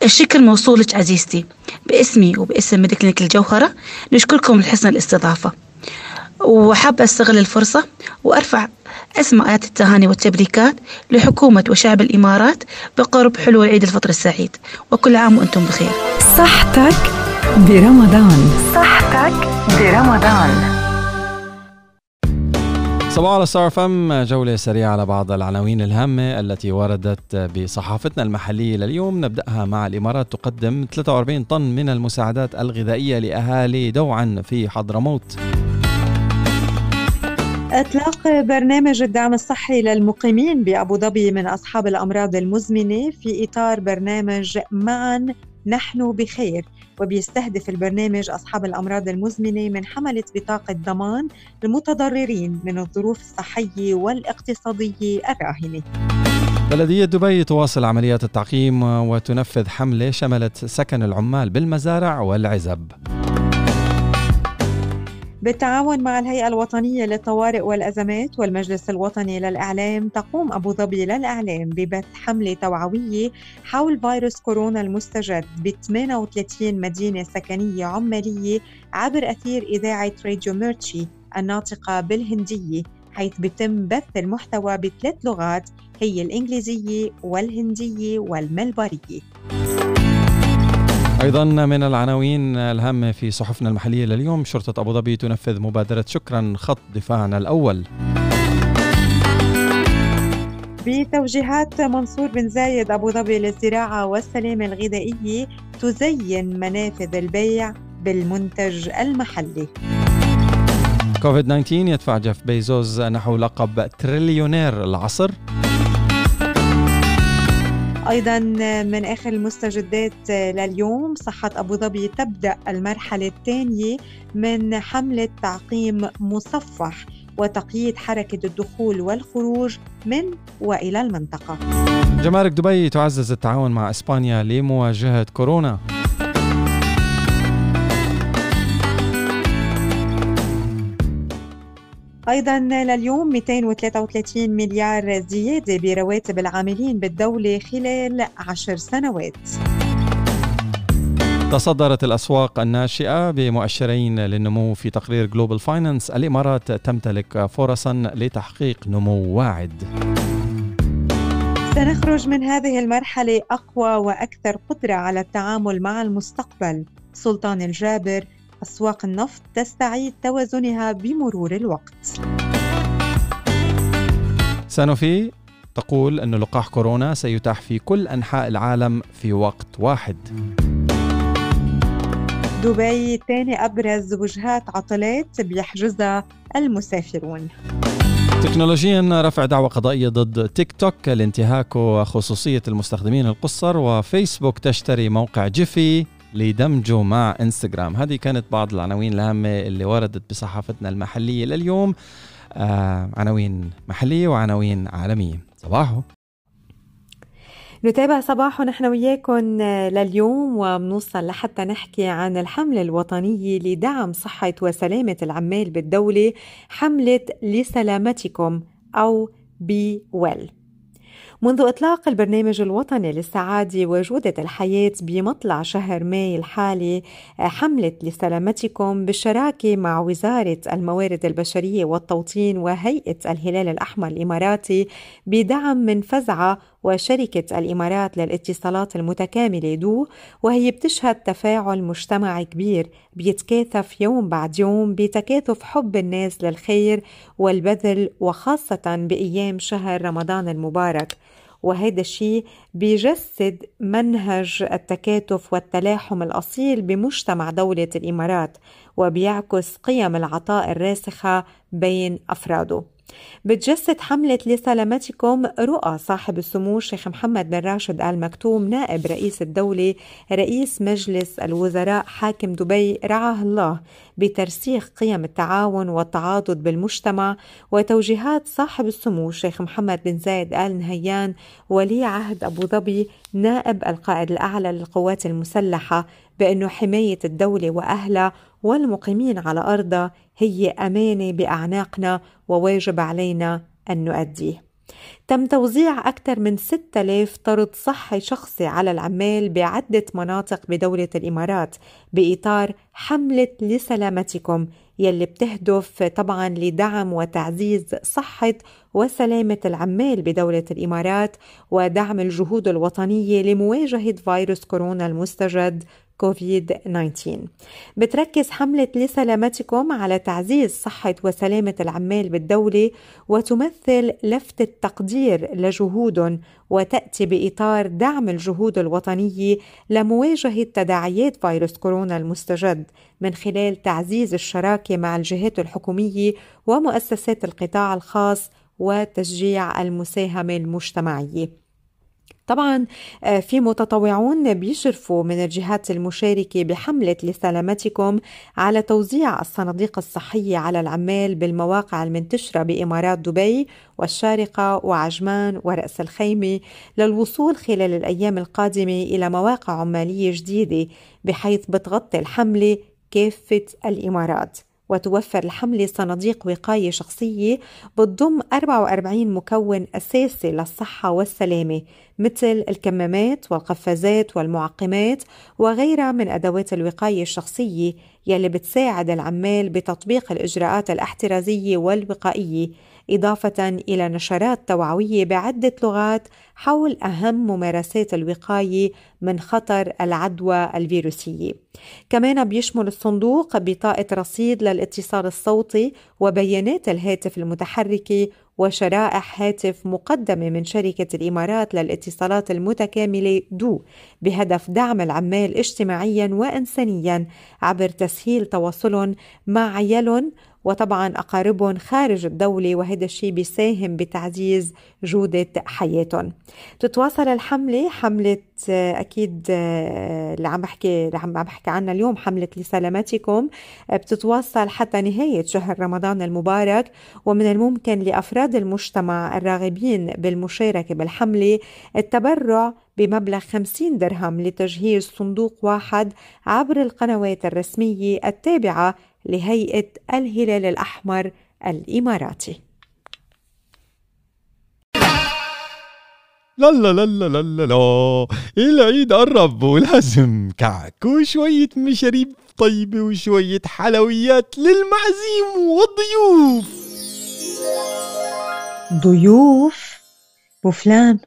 الشكر موصول لك عزيزتي. باسمي وباسم ميديكلينيك الجوهرة نشكركم لحسن الاستضافة. وحابة أستغل الفرصة وأرفع أسمى آيات التهاني والتبريكات لحكومة وشعب الإمارات بقرب حلول عيد الفطر السعيد. وكل عام وأنتم بخير. صحتك برمضان. صحتك برمضان. صباح على ستار فم جولة سريعة على بعض العناوين الهامة التي وردت بصحافتنا المحلية لليوم. نبدأها مع الإمارات تقدم 43 طن من المساعدات الغذائية لأهالي دوعا في حضرموت. إطلاق برنامج الدعم الصحي للمقيمين بأبو ظبي من أصحاب الأمراض المزمنة في إطار برنامج معا نحن بخير وبيستهدف البرنامج أصحاب الأمراض المزمنة من حملة بطاقة ضمان المتضررين من الظروف الصحية والاقتصادية الراهنة. بلدية دبي تواصل عمليات التعقيم وتنفذ حملة شملت سكن العمال بالمزارع والعزب. بالتعاون مع الهيئة الوطنية للطوارئ والأزمات والمجلس الوطني للإعلام تقوم أبو ظبي للإعلام ببث حملة توعوية حول فيروس كورونا المستجد ب 38 مدينة سكنية عمالية عبر أثير إذاعة راديو ميرتشي الناطقة بالهندية حيث بيتم بث المحتوى بثلاث لغات هي الإنجليزية والهندية والملبارية أيضا من العناوين الهامه في صحفنا المحلية لليوم شرطة أبو ظبي تنفذ مبادرة شكرا خط دفاعنا الأول. بتوجيهات منصور بن زايد أبو ظبي للزراعة والسلامه الغذائيه تزين منافذ البيع بالمنتج المحلي. كوفيد 19 يدفع جيف بيزوس نحو لقب تريليونير العصر. أيضا من آخر المستجدات لليوم صحة أبو ظبي تبدأ المرحلة الثانية من حملة تعقيم مصفح وتقييد حركة الدخول والخروج من وإلى المنطقة. جمارك دبي تعزز التعاون مع إسبانيا لمواجهة كورونا. أيضا لليوم 233 مليار زيادة برواتب العاملين بالدولة خلال عشر سنوات. تصدرت الأسواق الناشئة بمؤشرين للنمو في تقرير Global Finance الإمارات تمتلك فرصا لتحقيق نمو واعد. سنخرج من هذه المرحلة أقوى وأكثر قدرة على التعامل مع المستقبل. سلطان الجابر أسواق النفط تستعيد توازنها بمرور الوقت. سانوفي تقول أن لقاح كورونا سيتاح في كل أنحاء العالم في وقت واحد. دبي ثاني أبرز وجهات عطلات بيحجزها المسافرون. تكنولوجيا رفع دعوى قضائية ضد تيك توك لانتهاك خصوصية المستخدمين القصر وفيسبوك تشتري موقع جيفي. لدمجه مع إنستغرام. هذه كانت بعض العناوين الهامة اللي وردت بصحافتنا المحلية لليوم. آه عناوين محلية وعناوين عالمية. صباحو. نتابع صباح نحن وياكم لليوم وبنوصل لحتى نحكي عن الحملة الوطنية لدعم صحة وسلامة العمال بالدولة حملة لسلامتكم أو Be Well. منذ إطلاق البرنامج الوطني للسعادة وجودة الحياة بمطلع شهر ماي الحالي حملة لسلامتكم بالشراكة مع وزارة الموارد البشرية والتوطين وهيئة الهلال الأحمر الإماراتي بدعم من فزعة وشركة الإمارات للاتصالات المتكاملة دو وهي بتشهد تفاعل مجتمعي كبير بيتكاثف يوم بعد يوم بتكاثف حب الناس للخير والبذل وخاصة بأيام شهر رمضان المبارك. وهذا الشيء بيجسد منهج التكاتف والتلاحم الأصيل بمجتمع دولة الإمارات وبيعكس قيم العطاء الراسخة بين أفراده. بتجسد حملة لسلامتكم رؤى صاحب السمو الشيخ محمد بن راشد آل مكتوم نائب رئيس الدولة رئيس مجلس الوزراء حاكم دبي رعاه الله بترسيخ قيم التعاون والتعاضد بالمجتمع وتوجيهات صاحب السمو الشيخ محمد بن زايد آل نهيان ولي عهد أبو ظبي نائب القائد الأعلى للقوات المسلحة بأنه حماية الدولة وأهلها والمقيمين على أرضها هي أمانة بأعناقنا وواجب علينا أن نؤديه. تم توزيع أكثر من 6000 طرد صحي شخصي على العمال بعدة مناطق بدولة الإمارات بإطار حملة لسلامتكم يلي بتهدف طبعا لدعم وتعزيز صحة وسلامة العمال بدولة الإمارات ودعم الجهود الوطنية لمواجهة فيروس كورونا المستجد كوفيد 19 بتركز حملة لسلامتكم على تعزيز صحة وسلامة العمال بالدولة وتمثل لفتة تقدير لجهودهم وتأتي بإطار دعم الجهود الوطنية لمواجهة تداعيات فيروس كورونا المستجد من خلال تعزيز الشراكة مع الجهات الحكومية ومؤسسات القطاع الخاص وتشجيع المساهمة المجتمعية. طبعا آه، في متطوعون بيشرفوا من الجهات المشاركة بحملة لسلامتكم على توزيع الصناديق الصحية على العمال بالمواقع المنتشرة بإمارات دبي والشارقة وعجمان ورأس الخيمة للوصول خلال الأيام القادمة إلى مواقع عمالية جديدة بحيث بتغطي الحملة كافة الإمارات. وتوفر الحملة صناديق وقاية شخصية بتضم 44 مكون أساسي للصحة والسلامة مثل الكمامات والقفازات والمعقمات وغيرها من أدوات الوقاية الشخصية يلي بتساعد العمال بتطبيق الإجراءات الاحترازية والوقائية. إضافة إلى نشرات توعوية بعدة لغات حول أهم ممارسات الوقاية من خطر العدوى الفيروسية. كمان بيشمل الصندوق بطاقة رصيد للاتصال الصوتي وبيانات الهاتف المتحركة وشرائح هاتف مقدمة من شركة الإمارات للاتصالات المتكاملة دو بهدف دعم العمال اجتماعيا وإنسانيا عبر تسهيل تواصلهم مع عيالهم وطبعا أقاربهم خارج الدولة وهذا الشيء بيساهم بتعزيز جودة حياتهم. تتواصل الحملة حملة أكيد اللي عم بحكي اللي عم بحكي عنها اليوم حملة لسلامتكم. بتتواصل حتى نهاية شهر رمضان المبارك ومن الممكن لأفراد المجتمع الراغبين بالمشاركة بالحملة التبرع بمبلغ 50 درهم لتجهيز صندوق واحد عبر القنوات الرسمية التابعة لهيئة الهلال الأحمر الإماراتي. لا لا لا لا لا لا العيد قرب ولازم كعك وشوية مشاريب طيبة وشوية حلويات للمعزيم والضيوف. ضيوف؟ بوفلان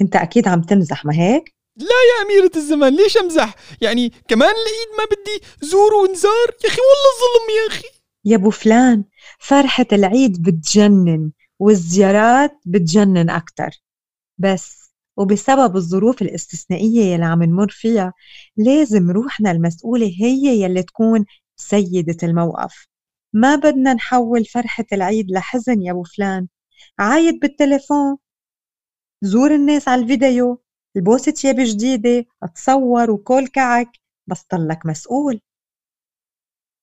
أنت أكيد عم تمزح ما هيك؟ لا يا أميرة الزمان ليش أمزح؟ يعني كمان العيد ما بدي زور ونزار يا أخي والله ظلم يا أخي. يا أبو فلان فرحة العيد بتجنن والزيارات بتجنن أكتر. بس وبسبب الظروف الاستثنائية يلي عم نمر فيها لازم روحنا المسؤولة هي يلي تكون سيدة الموقف. ما بدنا نحول فرحة العيد لحزن يا أبو فلان. عايد بالتليفون. زور الناس على الفيديو. البوس تياب جديدة تصور وكل كعك بس طلك مسؤول.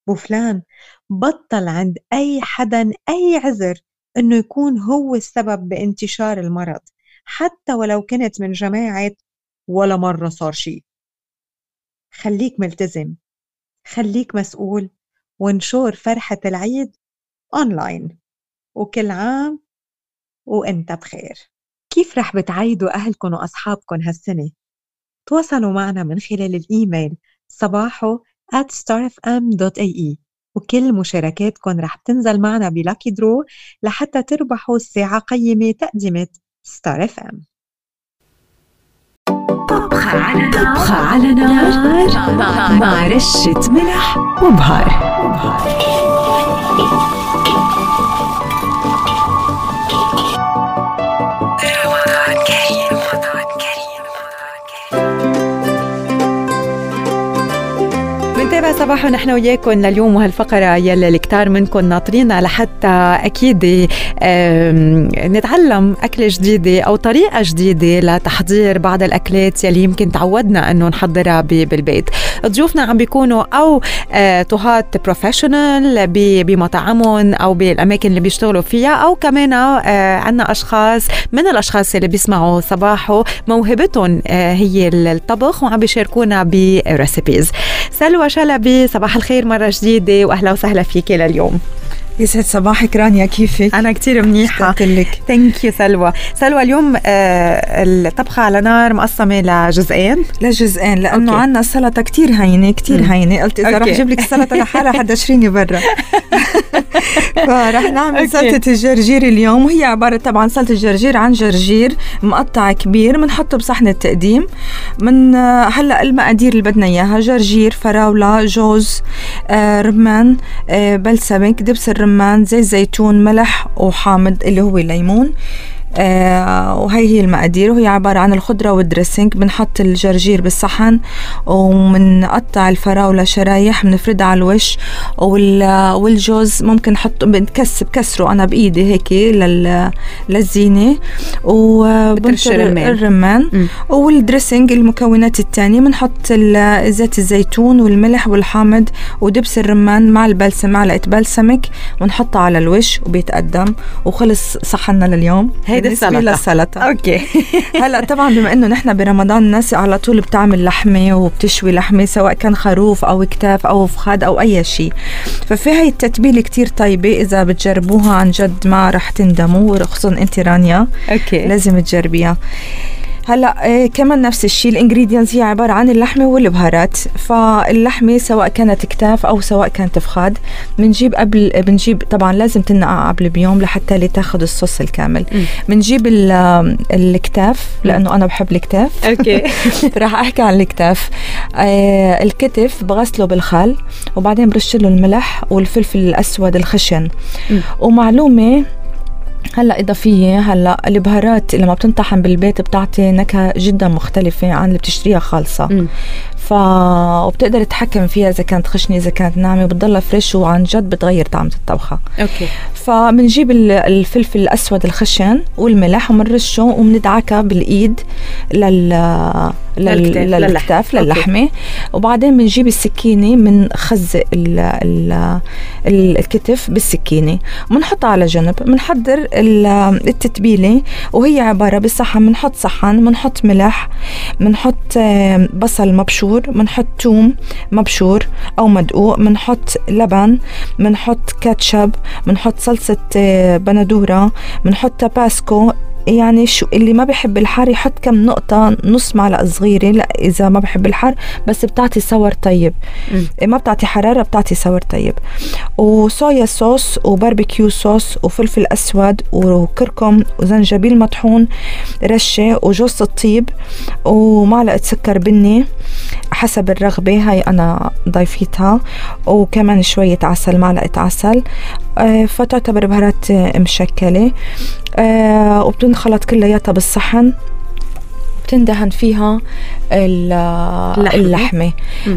بو فلان بطل عند أي حدا أي عذر إنه يكون هو السبب بانتشار المرض حتى ولو كنت من جماعة ولا مرة صار شي. خليك ملتزم خليك مسؤول وانشر فرحة العيد أونلاين وكل عام وإنت بخير. كيف رح بتعيدوا أهلكم وأصحابكم هالسنة؟ تواصلوا معنا من خلال الإيميل صباحو at starfm.ae وكل مشاركاتكم رح تنزل معنا ب lucky draw لحتى تربحوا ساعة قيمة تقدمة Star FM طبخة على نار طبخة على نار مع رشة ملح وبهار, وبهار. بنتابع صباح ونحن وياكم لليوم وهالفقرة يلي الكتار منكم ناطرين لحتى أكيد نتعلم أكلة جديدة أو طريقة جديدة لتحضير بعض الأكلات يلي يمكن تعودنا أنه نحضرها بالبيت. ضيوفنا عم بيكونوا أو آه، طهات professional بمطاعمهم أو بالأماكن اللي بيشتغلوا فيها أو كمان آه، عنا أشخاص من الأشخاص اللي بيسمعوا صباحو موهبتهم آه، هي الطبخ وعم بيشاركونا ب recipes سلوى شلبي صباح الخير مرة جديدة وأهلا وسهلا فيك لليوم. يسعد صباحك رانيا كيفك؟ أنا كتير منيحة. لك. thank you سلوى. سلوى اليوم آه الطبخة على نار مقسمة لجزئين. لجزئين لأنه عندنا سلطة كتير هينة كتير هينة. قلت إذا رح أجيب لك السلطة لحالها حدشريني برا فرح نعمل سلطة الجرجير اليوم. وهي عبارة طبعا سلطة الجرجير عن جرجير مقطع كبير بنحطه بصحن التقديم. من آه، هلأ المقادير اللي بدنا إياها. جرجير فراولة جوز آه رمان آه بلسمك دبس الرمان زيت زيتون ملح وحامض اللي هو الليمون آه وهي هي المقادير وهي عبارة عن الخضرة وال dressing بنحط الجرجير بالصحن وبنقطع الفراولة شرايح بنفردها على الوش والجوز ممكن نحط بنكسر كسره أنا بإيدي هيك لل للزينة وبنشر الرمان. وال dressing المكونات الثانية بنحط زيت الزيتون والملح والحامض ودبس الرمان مع البلسم معلقة بلسمك ونحطها على الوش وبيتقدم وخلص صحنا لليوم. هيدي السلطه للسلطه okay. هلأ طبعا بما إنه نحن برمضان الناس على طول بتعمل لحمة وبتشوي لحمة سواء كان خروف أو كتاف أو فخاد أو أي شيء ففي هاي التتبيلة كتير طيبة إذا بتجربوها عن جد ما رح تندموا خصوصا أنت رانيا. okay. لازم تجربيها. هلا إيه كمان نفس الشيء ال ingredients هي عبارة عن اللحمة والبهارات. فاللحمة سواء كانت كتاف أو سواء كانت فخاد بنجيب قبل بنجيب طبعا لازم تنقع قبل بيوم لحتى لتاخذ الصوص الكامل. بنجيب الكتاف لأنه أنا بحب الكتاف. أوكي. راح أحكي عن الكتاف. آه الكتف بغسله بالخل وبعدين برش له الملح والفلفل الأسود الخشن. ومعلومة هلا إضافية هلا البهارات لما بتنطحن بالبيت بتعطي نكهة جدا مختلفة عن اللي بتشتريها خالصة. ف وبتقدر تتحكم فيها إذا كانت خشنة إذا كانت ناعمة بتضلها fresh وعن جد بتغير طعمة الطبخة. okay. فبنجيب الفلفل الأسود الخشن والملح وبنرشه وبندعكها بالإيد لل لل... للكتاف للحمة. وبعدين بنجيب السكينة بنخزق ال... ال... الكتف بالسكينة. وبنحطها على جنب بنحضر التتبيلة وهي عبارة بصحن بنحط صحن بنحط ملح بنحط بصل مبشور بنحط توم مبشور أو مدقوق بنحط لبن بنحط كاتشب بنحط صلصة بندورة بنحط تاباسكو يعني شو اللي ما بحب الحار يحط كم نقطة نص معلقة صغيرة لا إذا ما بحب الحار بس بتعطي صور طيب. مم. ما بتعطي حرارة بتعطي صور طيب. وصويا صوص وباربيكيو صوص وفلفل أسود وكركم وزنجبيل مطحون رشة وجوز الطيب ومعلقة سكر بني حسب الرغبة هاي أنا ضيفيتها وكمان شوية عسل معلقة عسل. فتعتبر بهارات آه، مشكلة. آه، وبتنخلط كلياتها بالصحن. بتندهن فيها ال- اللحمة. اللحمة.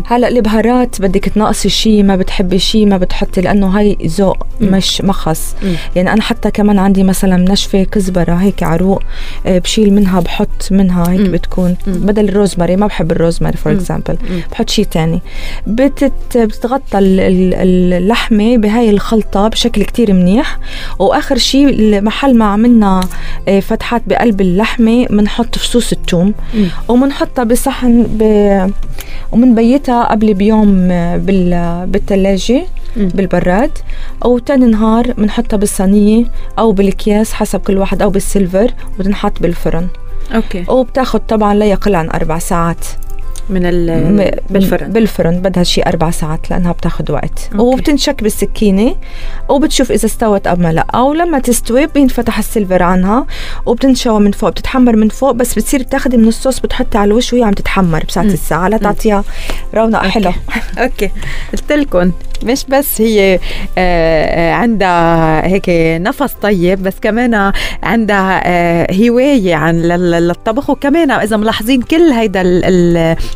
هلأ البهارات بدك تنقصي شيء ما بتحبي شيء ما بتحطي لأنه هاي ذوق. مش مخص مم. يعني أنا حتى كمان عندي مثلا منشفه كزبرة هيك عروق آه، بشيل منها بحط منها هيك مم. بتكون مم. بدل الروزماري ما بحب الروزماري for. example. بحط شيء تاني بتت بتتغطى ال- ال- اللحمة بهاي الخلطة بشكل كتير منيح وآخر شيء محل ما عملنا آه، فتحات بقلب اللحمة بنحط فصوص الثوم. وبنحطها بصحن ب... ومنبيتها قبل بيوم آه، بال... بالثلاجة مم. بالبراد. وتاني نهار بنحطها بالصينية أو بالأكياس حسب كل واحد أو بال silver وبتنحط بالفرن. okay. وبتاخد طبعا لا يقل عن أربع ساعات. من بالفرن. بالفرن بدها شي أربع ساعات لأنها بتاخد وقت. okay. وبتنشك بالسكينة وبتشوف إذا استوت ما لا. ولما تستوي بينفتح ال silver عنها وبتنشوى من فوق بتتحمر من فوق بس بتصير بتاخدي من الصوص بتحطي على الوش وهي عم تتحمر بساعة مم. الساعة. لتعطيها رونق okay. حلو. okay. قلت لكم مش بس هي آه، آه، عندها هيك نفس طيب بس كمان عندها آه، هواية عن لل- للطبخ وكمان إذا ملاحظين كل هيدا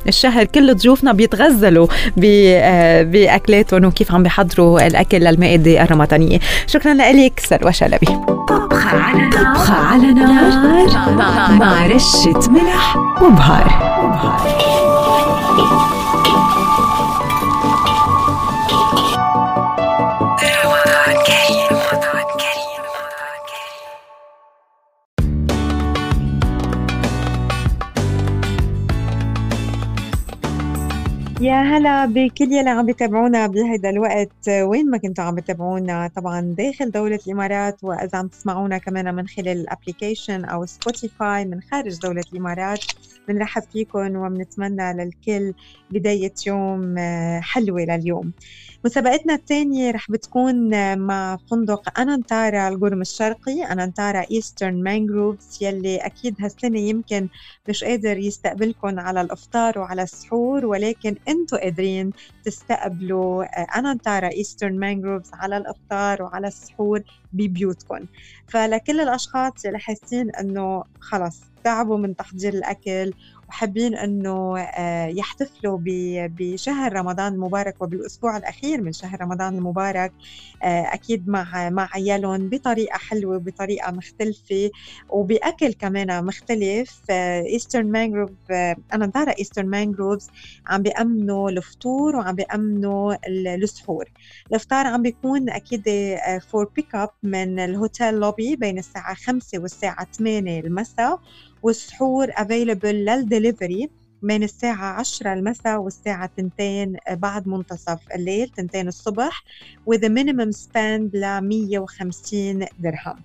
الشهر كل ضيوفنا بيتغزلوا ب- آه، بأكلاتهم وكيف عم بيحضروا الأكل للمائده الرمضانية. شكرا لك سلوى شلبي. طبخة على نار. طبخة على نار. مع, رشة ملح. وبهار يا هلا بكل يلي عم بيتابعونا بهيدا الوقت وين ما كنتوا عم بتابعونا؟ طبعا داخل دولة الإمارات وإذا عم تسمعونا كمان من خلال ال application أو Spotify من خارج دولة الإمارات بنرحب فيكم وبنتمنى للكل بداية يوم آه، حلوة لليوم. مسابقتنا الثانية رح بتكون مع فندق أنانتارا القرم الشرقي Anantara Eastern Mangroves يلي أكيد هالسنة يمكن مش قادر يستقبلكم على الإفطار وعلى السحور ولكن أنتوا قادرين تستقبلوا آه، Anantara Eastern Mangroves على الإفطار وعلى السحور ببيوتكم فلكل الأشخاص اللي حاسين إنه خلص تعبوا من تحضير الأكل وحابين إنه آه، يحتفلوا بشهر رمضان المبارك وبالأسبوع الأخير من شهر رمضان المبارك آه، أكيد مع مع عيالهم بطريقة حلوة وبطريقة مختلفة وبأكل كمان مختلف. Eastern Mangrove Anantara Eastern Mangroves عم بيأمنوا الفطور وعم بيأمنوا ال- السحور. الافطار عم بيكون أكيد for pick up من ال hotel lobby بين الساعة 5 والساعة 8 المساء. والسحور available لل delivery. بين الساعة 10 المساء والساعة 2 بعد منتصف الليل 2 الصبح a minimum spend ل 150 درهم.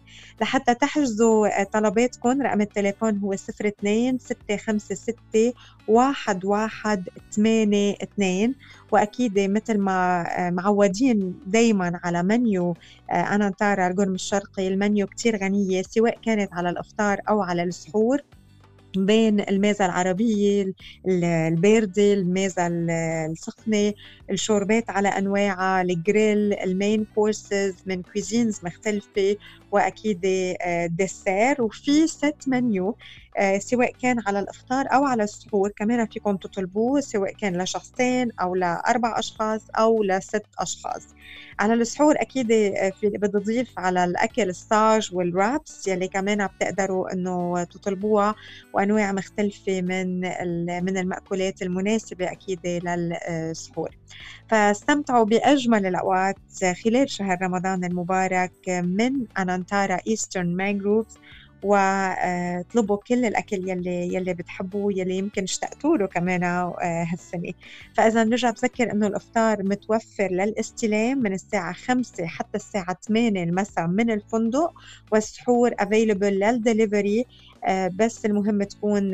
لحتى تحجزوا آه، طلباتكم رقم التليفون هو 02 656 1182 وأكيد مثل ما آه، معودين دائما على منيو آه، أنانتارا القرم الشرقي المنيو كتير غنية سواء كانت على الإفطار أو على السحور. بين الميزة العربية ال- الباردة الميزة ال- السخنة. الشوربات على أنواعها الجريل ال main courses من cuisines مختلفة وأكيد آه، ديسير وفي ست منيو آه، سواء كان على الإفطار أو على السحور كمان فيكم تطلبوه سواء كان لشخصين أو لأربع أشخاص أو لست أشخاص. على السحور أكيد آه، بدي أضيف على الأكل الساج والرابس يلي كمان بتقدروا إنه تطلبوها وأنواع مختلفة من من المأكولات المناسبة أكيد للسحور. فاستمتعوا بأجمل الأوقات خلال شهر رمضان المبارك من Anantara Eastern Mangroves واطلبوا كل الأكل يلي يلي بتحبوه يلي يمكن اشتقتوا له كمان هالسنة. فإذا نرجع بذكر إنه الإفطار متوفر للاستلام من الساعة 5 حتى الساعة 8 المساء من الفندق والسحور available لل delivery. آه، بس المهم تكون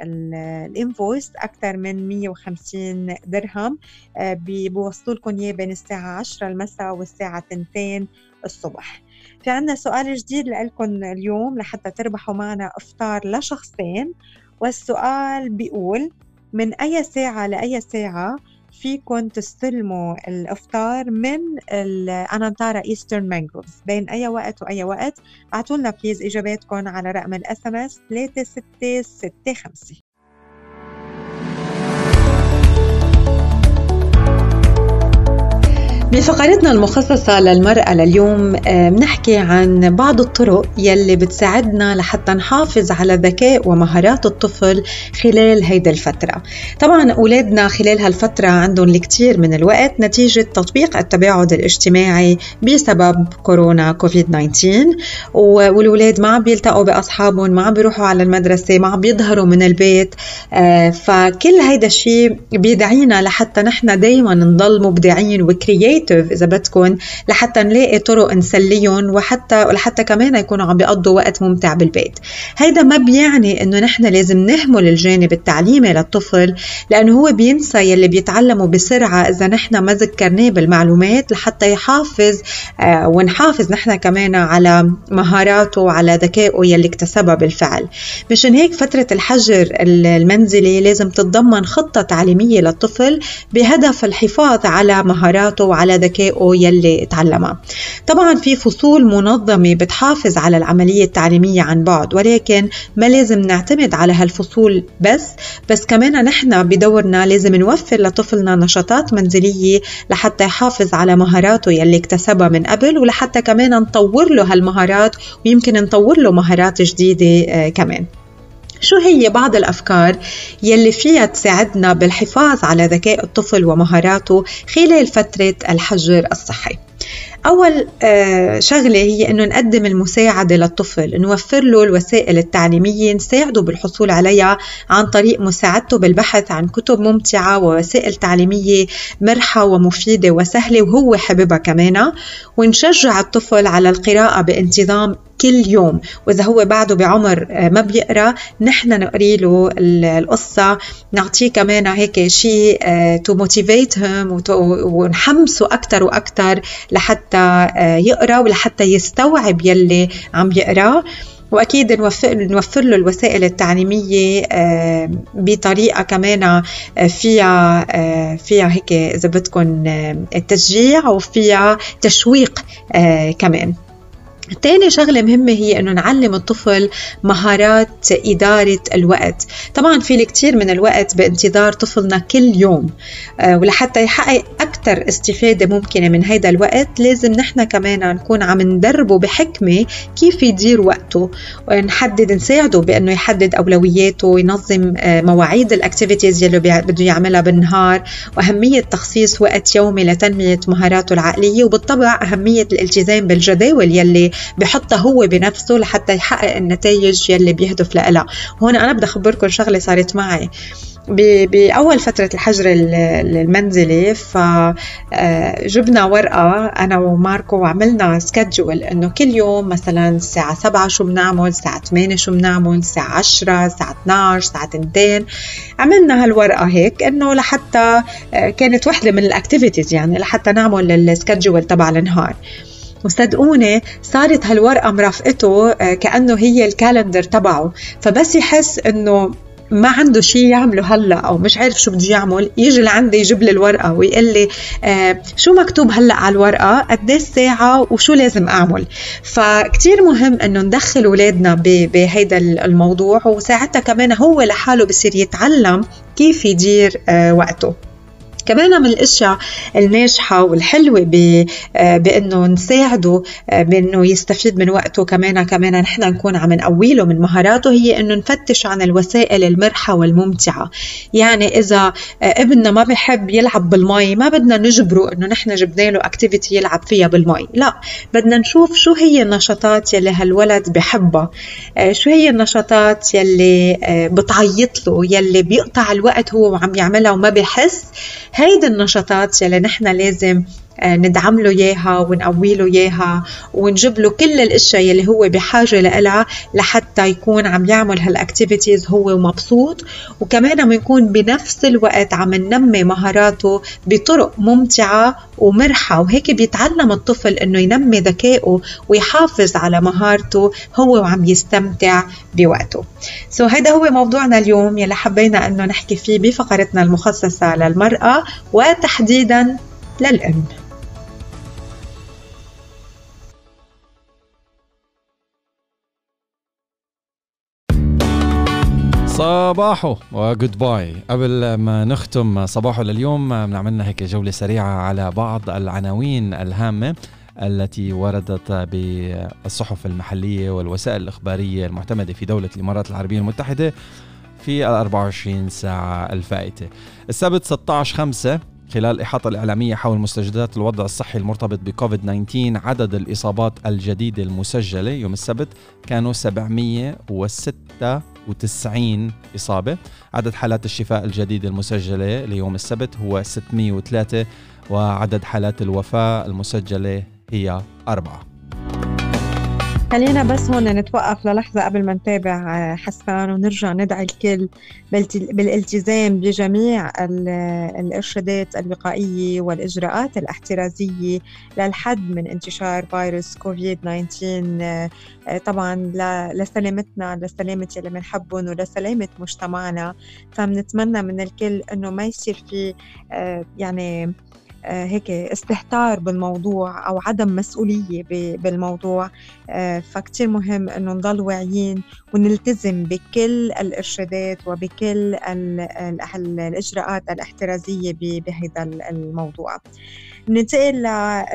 ال invoice أكثر من 150 درهم آه، بيوصلوا لكم إياه بين الساعة 10 المساء والساعة 2 الصبح. في عنا سؤال جديد لكم اليوم لحتى تربحوا معنا إفطار لشخصين والسؤال بيقول من أي ساعة لأي ساعة فيكم تستلموا الأفطار من الأنانتارا ايسترن مانجروفز بين أي وقت وأي وقت. اعطوا لنا please اجاباتكم على رقم ال SMS 3665 بفقرتنا المخصصة للمرأة لليوم بنحكي عن بعض الطرق يلي بتساعدنا لحتى نحافظ على ذكاء ومهارات الطفل خلال هيدي الفترة. طبعا أولادنا خلال هالفترة عندهم الكثير من الوقت نتيجة تطبيق التباعد الاجتماعي بسبب كورونا كوفيد 19 والولاد ما عم بيلتقوا بأصحابهم ما عم بيروحوا على المدرسة ما عم بيظهروا من البيت فكل هيدا الشيء بيدعينا لحتى نحن دايما نضل مبدعين و creat creative إذا بدكم لحتى نلاقي طرق نسليهم وحتى ولحتى كمان يكونوا عم بيقضوا وقت ممتع بالبيت. هيدا ما بيعني إنه نحن لازم نهمل الجانب التعليمي للطفل لأنه هو بينسى يلي بيتعلمه بسرعة إذا نحن ما ذكرناه بالمعلومات لحتى يحافظ آه ونحافظ نحن كمان على مهاراته وعلى ذكائه يلي اكتسبها بالفعل. مشان هيك فترة الحجر المنزلي لازم تتضمن خطة تعليمية للطفل بهدف الحفاظ على مهاراته وعلى على ذكائه يلي تعلمها. طبعا في فصول منظمة بتحافظ على العملية التعليمية عن بعد ولكن ما لازم نعتمد على هالفصول بس بس كمان نحن بدورنا لازم نوفر لطفلنا نشاطات منزلية لحتى يحافظ على مهاراته يلي اكتسبها من قبل ولحتى كمان نطور له هالمهارات ويمكن نطور له مهارات جديدة آه، كمان. شو هي بعض الأفكار يلي فيها تساعدنا بالحفاظ على ذكاء الطفل ومهاراته خلال فترة الحجر الصحي؟ أول آه، شغلة هي أنه نقدم المساعدة للطفل نوفر له الوسائل التعليمية نساعده بالحصول عليها عن طريق مساعدته بالبحث عن كتب ممتعة ووسائل تعليمية مرحة ومفيدة وسهلة وهو حببها كمان ونشجع الطفل على القراءة بانتظام كل يوم. وإذا هو بعده بعمر آه، ما بيقرأ. نحن نقري له القصة. نعطيه كمان هيك شيء to motivate him ونحمسه أكثر وأكثر لحتى آه، يقرأ ولحتى يستوعب يلي عم يقراه وأكيد نوفر نوفر له الوسائل التعليمية آه، بطريقة كمان فيها فيها هيك إذا بدكم تشجيع وفيها تشويق كمان. تاني شغلة مهمة هي أنه نعلم الطفل مهارات إدارة الوقت. طبعا في الكثير من الوقت بانتظار طفلنا كل يوم آه، ولحتى يحقق أكثر استفادة ممكنة من هذا الوقت لازم نحن كمان نكون عم ندربه بحكمة كيف يدير وقته ونحدد نساعده بأنه يحدد أولوياته وينظم آه، مواعيد الأكتيفيتيز يلي بده يعملها بالنهار وأهمية تخصيص وقت يومي لتنمية مهاراته العقلية وبالطبع أهمية الالتزام بالجداول يلي بحطها هو بنفسه لحتى يحقق النتائج يلي بيهدف لها. هون أنا بدي أخبركم شغلة صارت معي. بأول فترة الحجر المنزلي فجبنا آه، ورقة أنا وماركو وعملنا schedule إنه كل يوم مثلا الساعة 7 شو بنعمل الساعة 8 شو بنعمل الساعة 10 الساعة 12 الساعة 2 عملنا هالورقة هيك إنه لحتى آه، كانت وحدة من ال activities يعني لحتى نعمل ال schedule تبع النهار. وصدقوني صارت هالورقة مرافقته آه، كأنه هي الكالندر تبعه. فبس يحس إنه ما عنده شيء يعمله هلا أو مش عارف شو بده يعمل. يجي لعندي يجيب لي الورقة ويقول لي آه شو مكتوب هلا على الورقة؟ قديش ساعة؟ وشو لازم أعمل؟ فكتير مهم إنه ندخل اولادنا بهيدا الموضوع وساعتها كمان هو لحاله بصير يتعلم كيف يدير آه وقته. كمان من الأشياء الناجحة والحلوة بإنه نساعده بإنه يستفيد من وقته كمان كمان نحن نكون عم نقوي له من مهاراته هي إنه نفتش عن الوسائل المرحة والممتعة. يعني إذا ابننا ما بحب يلعب بالمي ما بدنا نجبره إنه نحن جبنا له اكتيفيتي يلعب فيها بالمي. لا بدنا نشوف شو هي النشاطات يلي هالولد بحبها شو هي النشاطات يلي بتعيط له يلي بيقطع الوقت هو وعم يعملها وما بيحس. هيدي النشاطات يلي نحن لازم ندعم له إياها ونقوي له إياها ونجيب له كل الأشياء يلي هو بحاجة لها لحتى يكون عم يعمل هالاكتيفيتيز هو ومبسوط وكمان عم يكون بنفس الوقت عم ننمي مهاراته بطرق ممتعة ومرحة. وهيك بيتعلم الطفل إنه ينمي ذكائه ويحافظ على مهارته هو وعم يستمتع بوقته. so هيدا هو موضوعنا اليوم يلي حبينا إنه نحكي فيه بفقرتنا المخصصة للمرأة وتحديدا للأم. صباحو و goodbye قبل ما نختم صباحو لليوم بنعملنا هيك جولة سريعة على بعض العناوين الهامة التي وردت بالصحف المحلية والوسائل الإخبارية المعتمدة في دولة الإمارات العربية المتحدة في ال 24 ساعة الفائتة. السبت 16 5 خلال الإحاطة الإعلامية حول مستجدات الوضع الصحي المرتبط بكوفيد 19 عدد الإصابات الجديدة المسجلة. يوم السبت كانوا 796 إصابة. عدد حالات الشفاء الجديدة المسجلة ليوم السبت هو 603 وعدد حالات الوفاة المسجلة هي أربعة. خلينا بس هون نتوقف للحظة قبل ما نتابع آه، حسان ونرجع ندعي الكل بالالتزام بجميع الإرشادات الوقائية والإجراءات الاحترازية للحد من انتشار فيروس كوفيد 19 آه، طبعا لسلامتنا لسلامة اللي بنحبهم ولسلامة مجتمعنا. فبنتمنى من الكل إنه ما يصير في يعني آه، هيك استهتار بالموضوع أو عدم مسؤولية بالموضوع. آه، فكتير مهم إنه نضل واعيين ونلتزم بكل الإرشادات وبكل الإجراءات الاحترازية بهذا الموضوع. ننتقل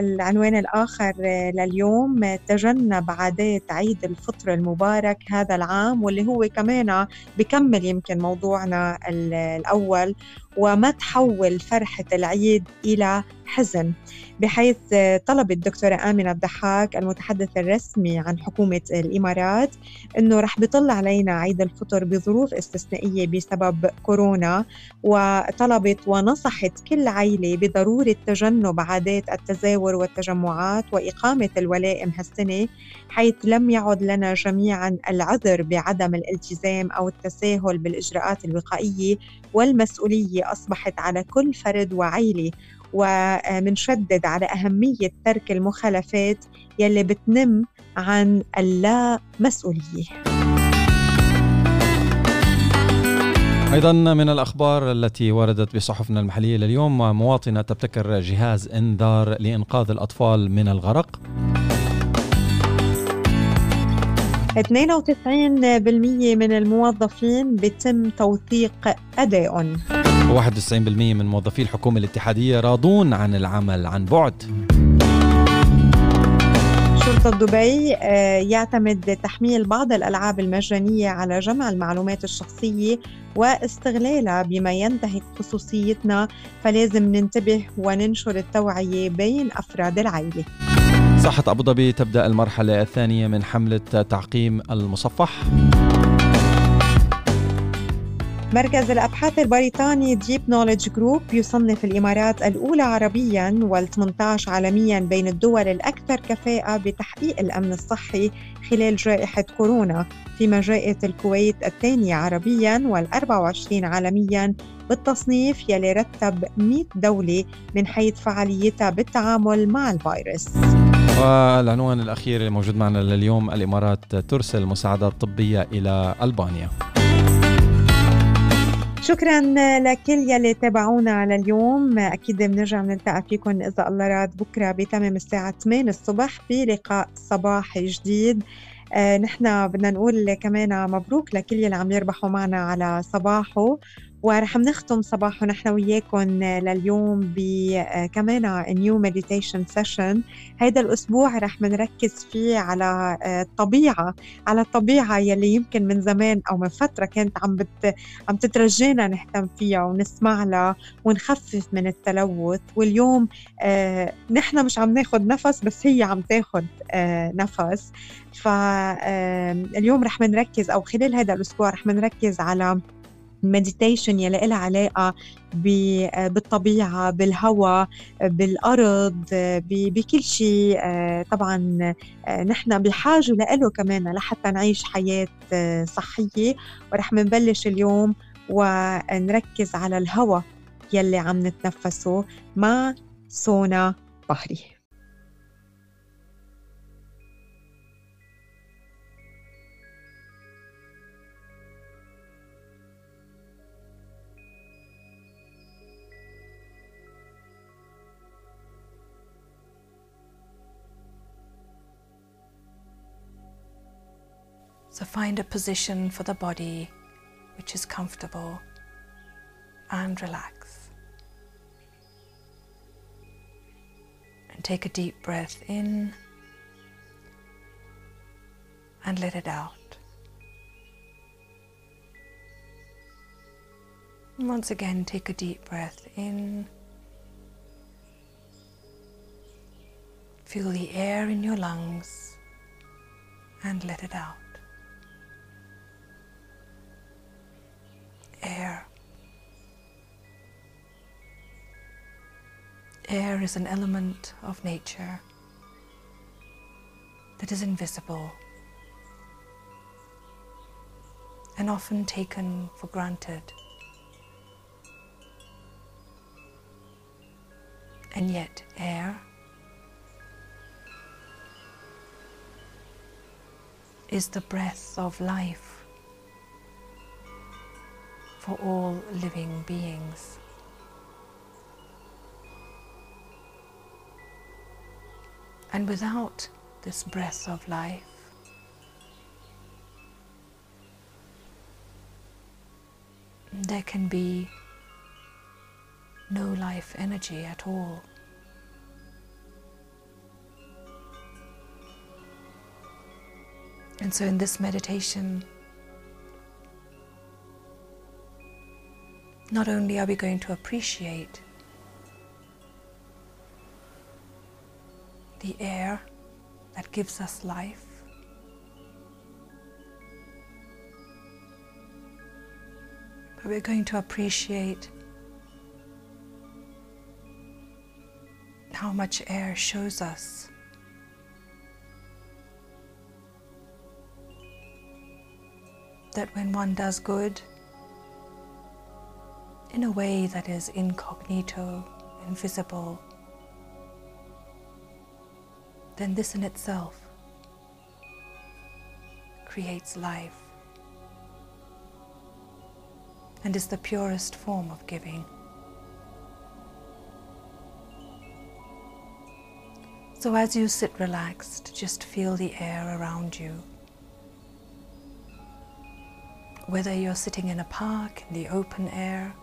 للعنوان الآخر لليوم. تجنب عادات عيد الفطر المبارك هذا العام واللي هو كمان بكمل يمكن موضوعنا الأول. وما تحول فرحة العيد إلى حزن بحيث طلب الدكتورة آمنة الضحاك المتحدث الرسمي عن حكومة الإمارات أنه رح بيطل علينا عيد الفطر بظروف استثنائية بسبب كورونا وطلبت ونصحت كل عائلة بضرورة تجنب عادات التزاور والتجمعات وإقامة الولائم هالسنة حيث لم يعد لنا جميعا العذر بعدم الالتزام أو التساهل بالإجراءات الوقائية والمسؤولية أصبحت على كل فرد وعيلة ومنشدد على أهمية ترك المخالفات يلي بتنم عن اللا مسؤولية أيضا من الأخبار التي وردت بصحفنا المحلية لليوم مواطنة تبتكر جهاز إنذار لإنقاذ الأطفال من الغرق. 92% من الموظفين بتم توثيق أدائهم. 91% من موظفي الحكومة الاتحادية راضون عن العمل عن بعد. شرطة دبي آه، يعتمد تحميل بعض الألعاب المجانية على جمع المعلومات الشخصية واستغلالها بما ينتهك خصوصيتنا فلازم ننتبه وننشر التوعية بين أفراد العائلة. صحة أبو ظبي تبدأ المرحلة الثانية من حملة تعقيم المصفح. مركز الأبحاث البريطاني ديب نوليدج جروب يصنف الإمارات الأولى عربيا وال18 عالميا بين الدول الأكثر كفاءة بتحقيق الأمن الصحي خلال جائحة كورونا. فيما جاءت الكويت الثانية عربيا وال24 عالميا بالتصنيف يلي رتب 100 دولة من حيث فعاليتها بالتعامل مع الفيروس. والعنوان الأخير الموجود معنا لليوم الإمارات ترسل مساعدات طبية إلى ألبانيا. شكرا لكل يلي تابعونا على اليوم. أكيد بنرجع نلتقى فيكم إذا الله راد بكرة بتمام الساعة 8 الصبح في لقاء صباح جديد. آه نحن بدنا نقول كمان مبروك لكل يلي عم يربحوا معنا على صباحه. ورح نختم صباحو نحن وياكم لليوم بكمان new meditation session هيدا الأسبوع رح منركز فيه على الطبيعة على الطبيعة يلي يمكن من زمان أو من فترة كانت عم بت عم تترجينا نهتم فيها ونسمع لها ونخفف من التلوث. واليوم آه نحن مش عم ناخذ نفس بس هي عم تاخذ آه نفس. فاليوم رح منركز أو خلال هذا الأسبوع رح منركز على المديتيشن يلي لها علاقة بالطبيعة بالهواء بالأرض بكل شيء. طبعا نحن بحاجة له كمان لحتى نعيش حياة صحية. ورح منبلش اليوم ونركز على الهواء يلي عم نتنفسه مع سونا بحري So find a position for the body which is comfortable and relax. And take a deep breath in and let it out. And once again, take a deep breath in. Feel the air in your lungs and let it out. Air is an element of nature that is invisible and often taken for granted. And yet, air is the breath of life for all living beings. And without this breath of life, there can be no life energy at all. And so, in this meditation, not only are we going to appreciate the air that gives us life, but we're going to appreciate how much air shows us. That when one does good, in a way that is incognito, invisible, then this in itself creates life and is the purest form of giving. So, as you sit relaxed, just feel the air around you. Whether you're sitting in a park in the open air,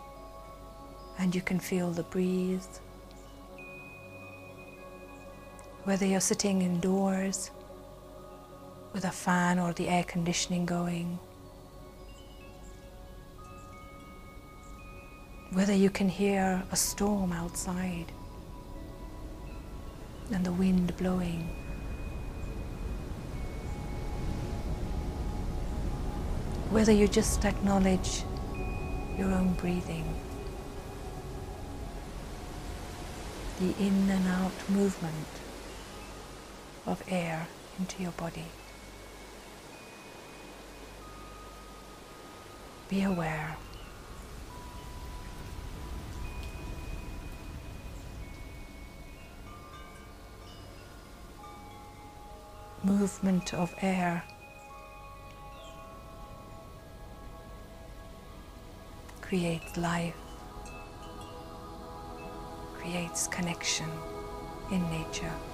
and you can feel the breeze. Whether you're sitting indoors with a fan or the air conditioning going, whether you can hear a storm outside and the wind blowing. Whether you just acknowledge your own breathing. the in and out movement of air into your body. Be aware. Movement of air creates life creates connection in nature.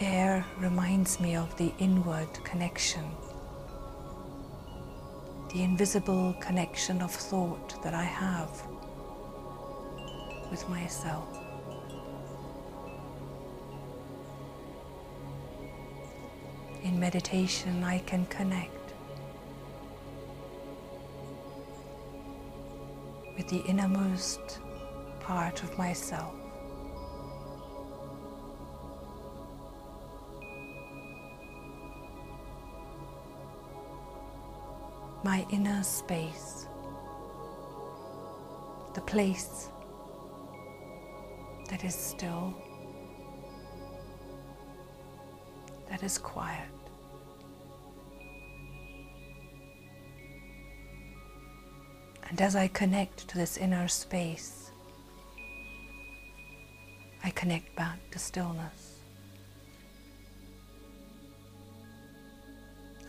Air reminds me of the inward connection, the invisible connection of thought that I have with myself. In meditation, I can connect with the innermost part of myself. My inner space, the place that is still, that is quiet. And as I connect to this inner space, I connect back to stillness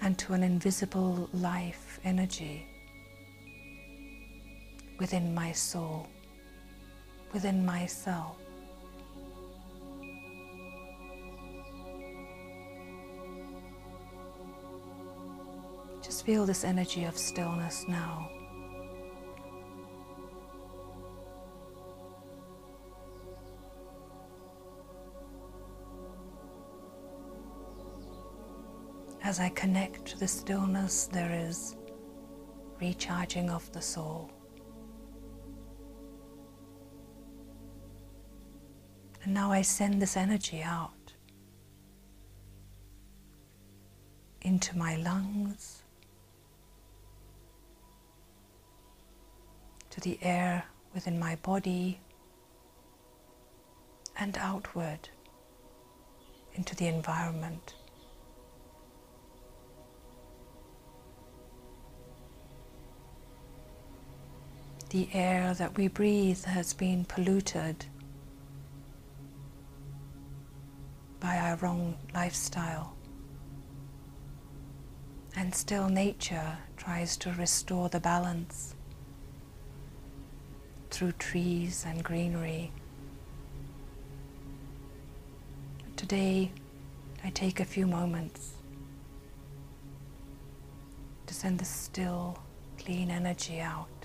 and to an invisible life energy within my soul, within myself. Just feel this energy of stillness now. As I connect to the stillness, there is recharging of the soul. And now I send this energy out into my lungs, to the air within my body, and outward into the environment. The air that we breathe has been polluted by our wrong lifestyle. And still, nature tries to restore the balance through trees and greenery. Today, I take a few moments to send the still, clean energy out.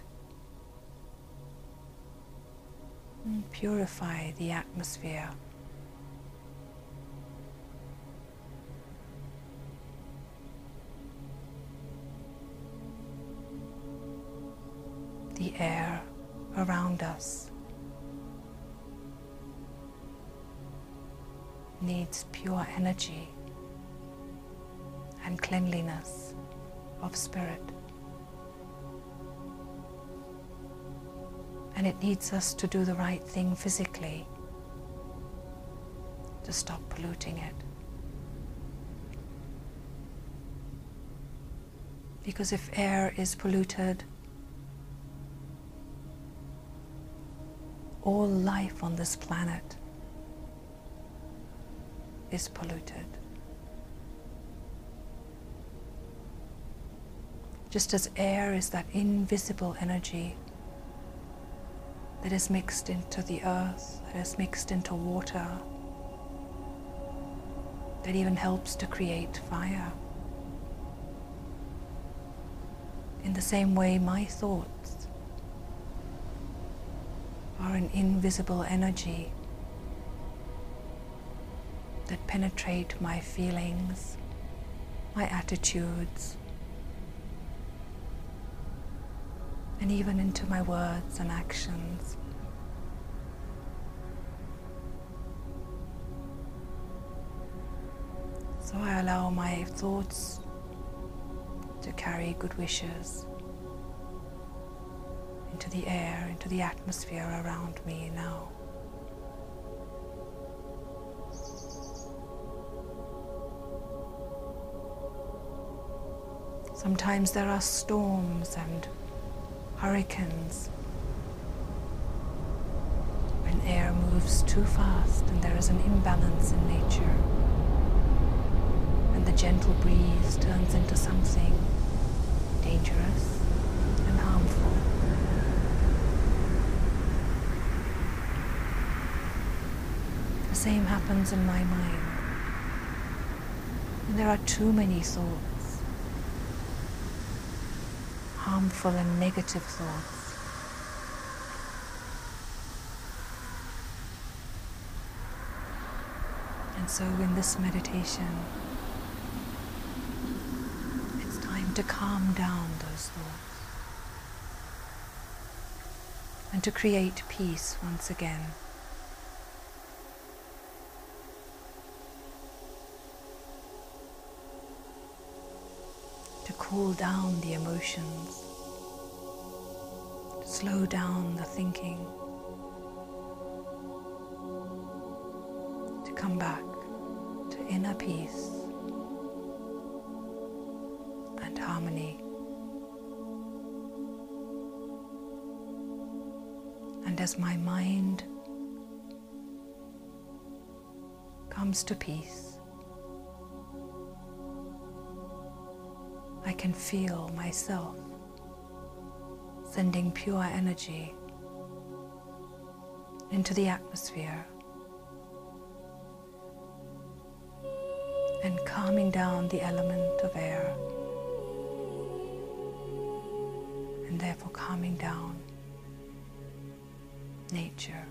And purify the atmosphere. The air around us needs pure energy and cleanliness of spirit. And it needs us to do the right thing physically to stop polluting it. Because if air is polluted, all life on this planet is polluted. Just as air is that invisible energy that is mixed into the earth, that is mixed into water, that even helps to create fire. In the same way, my thoughts are an invisible energy that penetrate my feelings, my attitudes, and even into my words and actions. So I allow my thoughts to carry good wishes into the air, into the atmosphere around me now. Sometimes there are storms and hurricanes. When air moves too fast and there is an imbalance in nature, and the gentle breeze turns into something dangerous and harmful. The same happens in my mind. And there are too many thoughts, harmful and negative thoughts. And so, in this meditation, it's time to calm down those thoughts and to create peace once again. To cool down the emotions, slow down the thinking, to come back to inner peace and harmony. And as my mind comes to peace, can feel myself sending pure energy into the atmosphere and calming down the element of air and therefore calming down nature.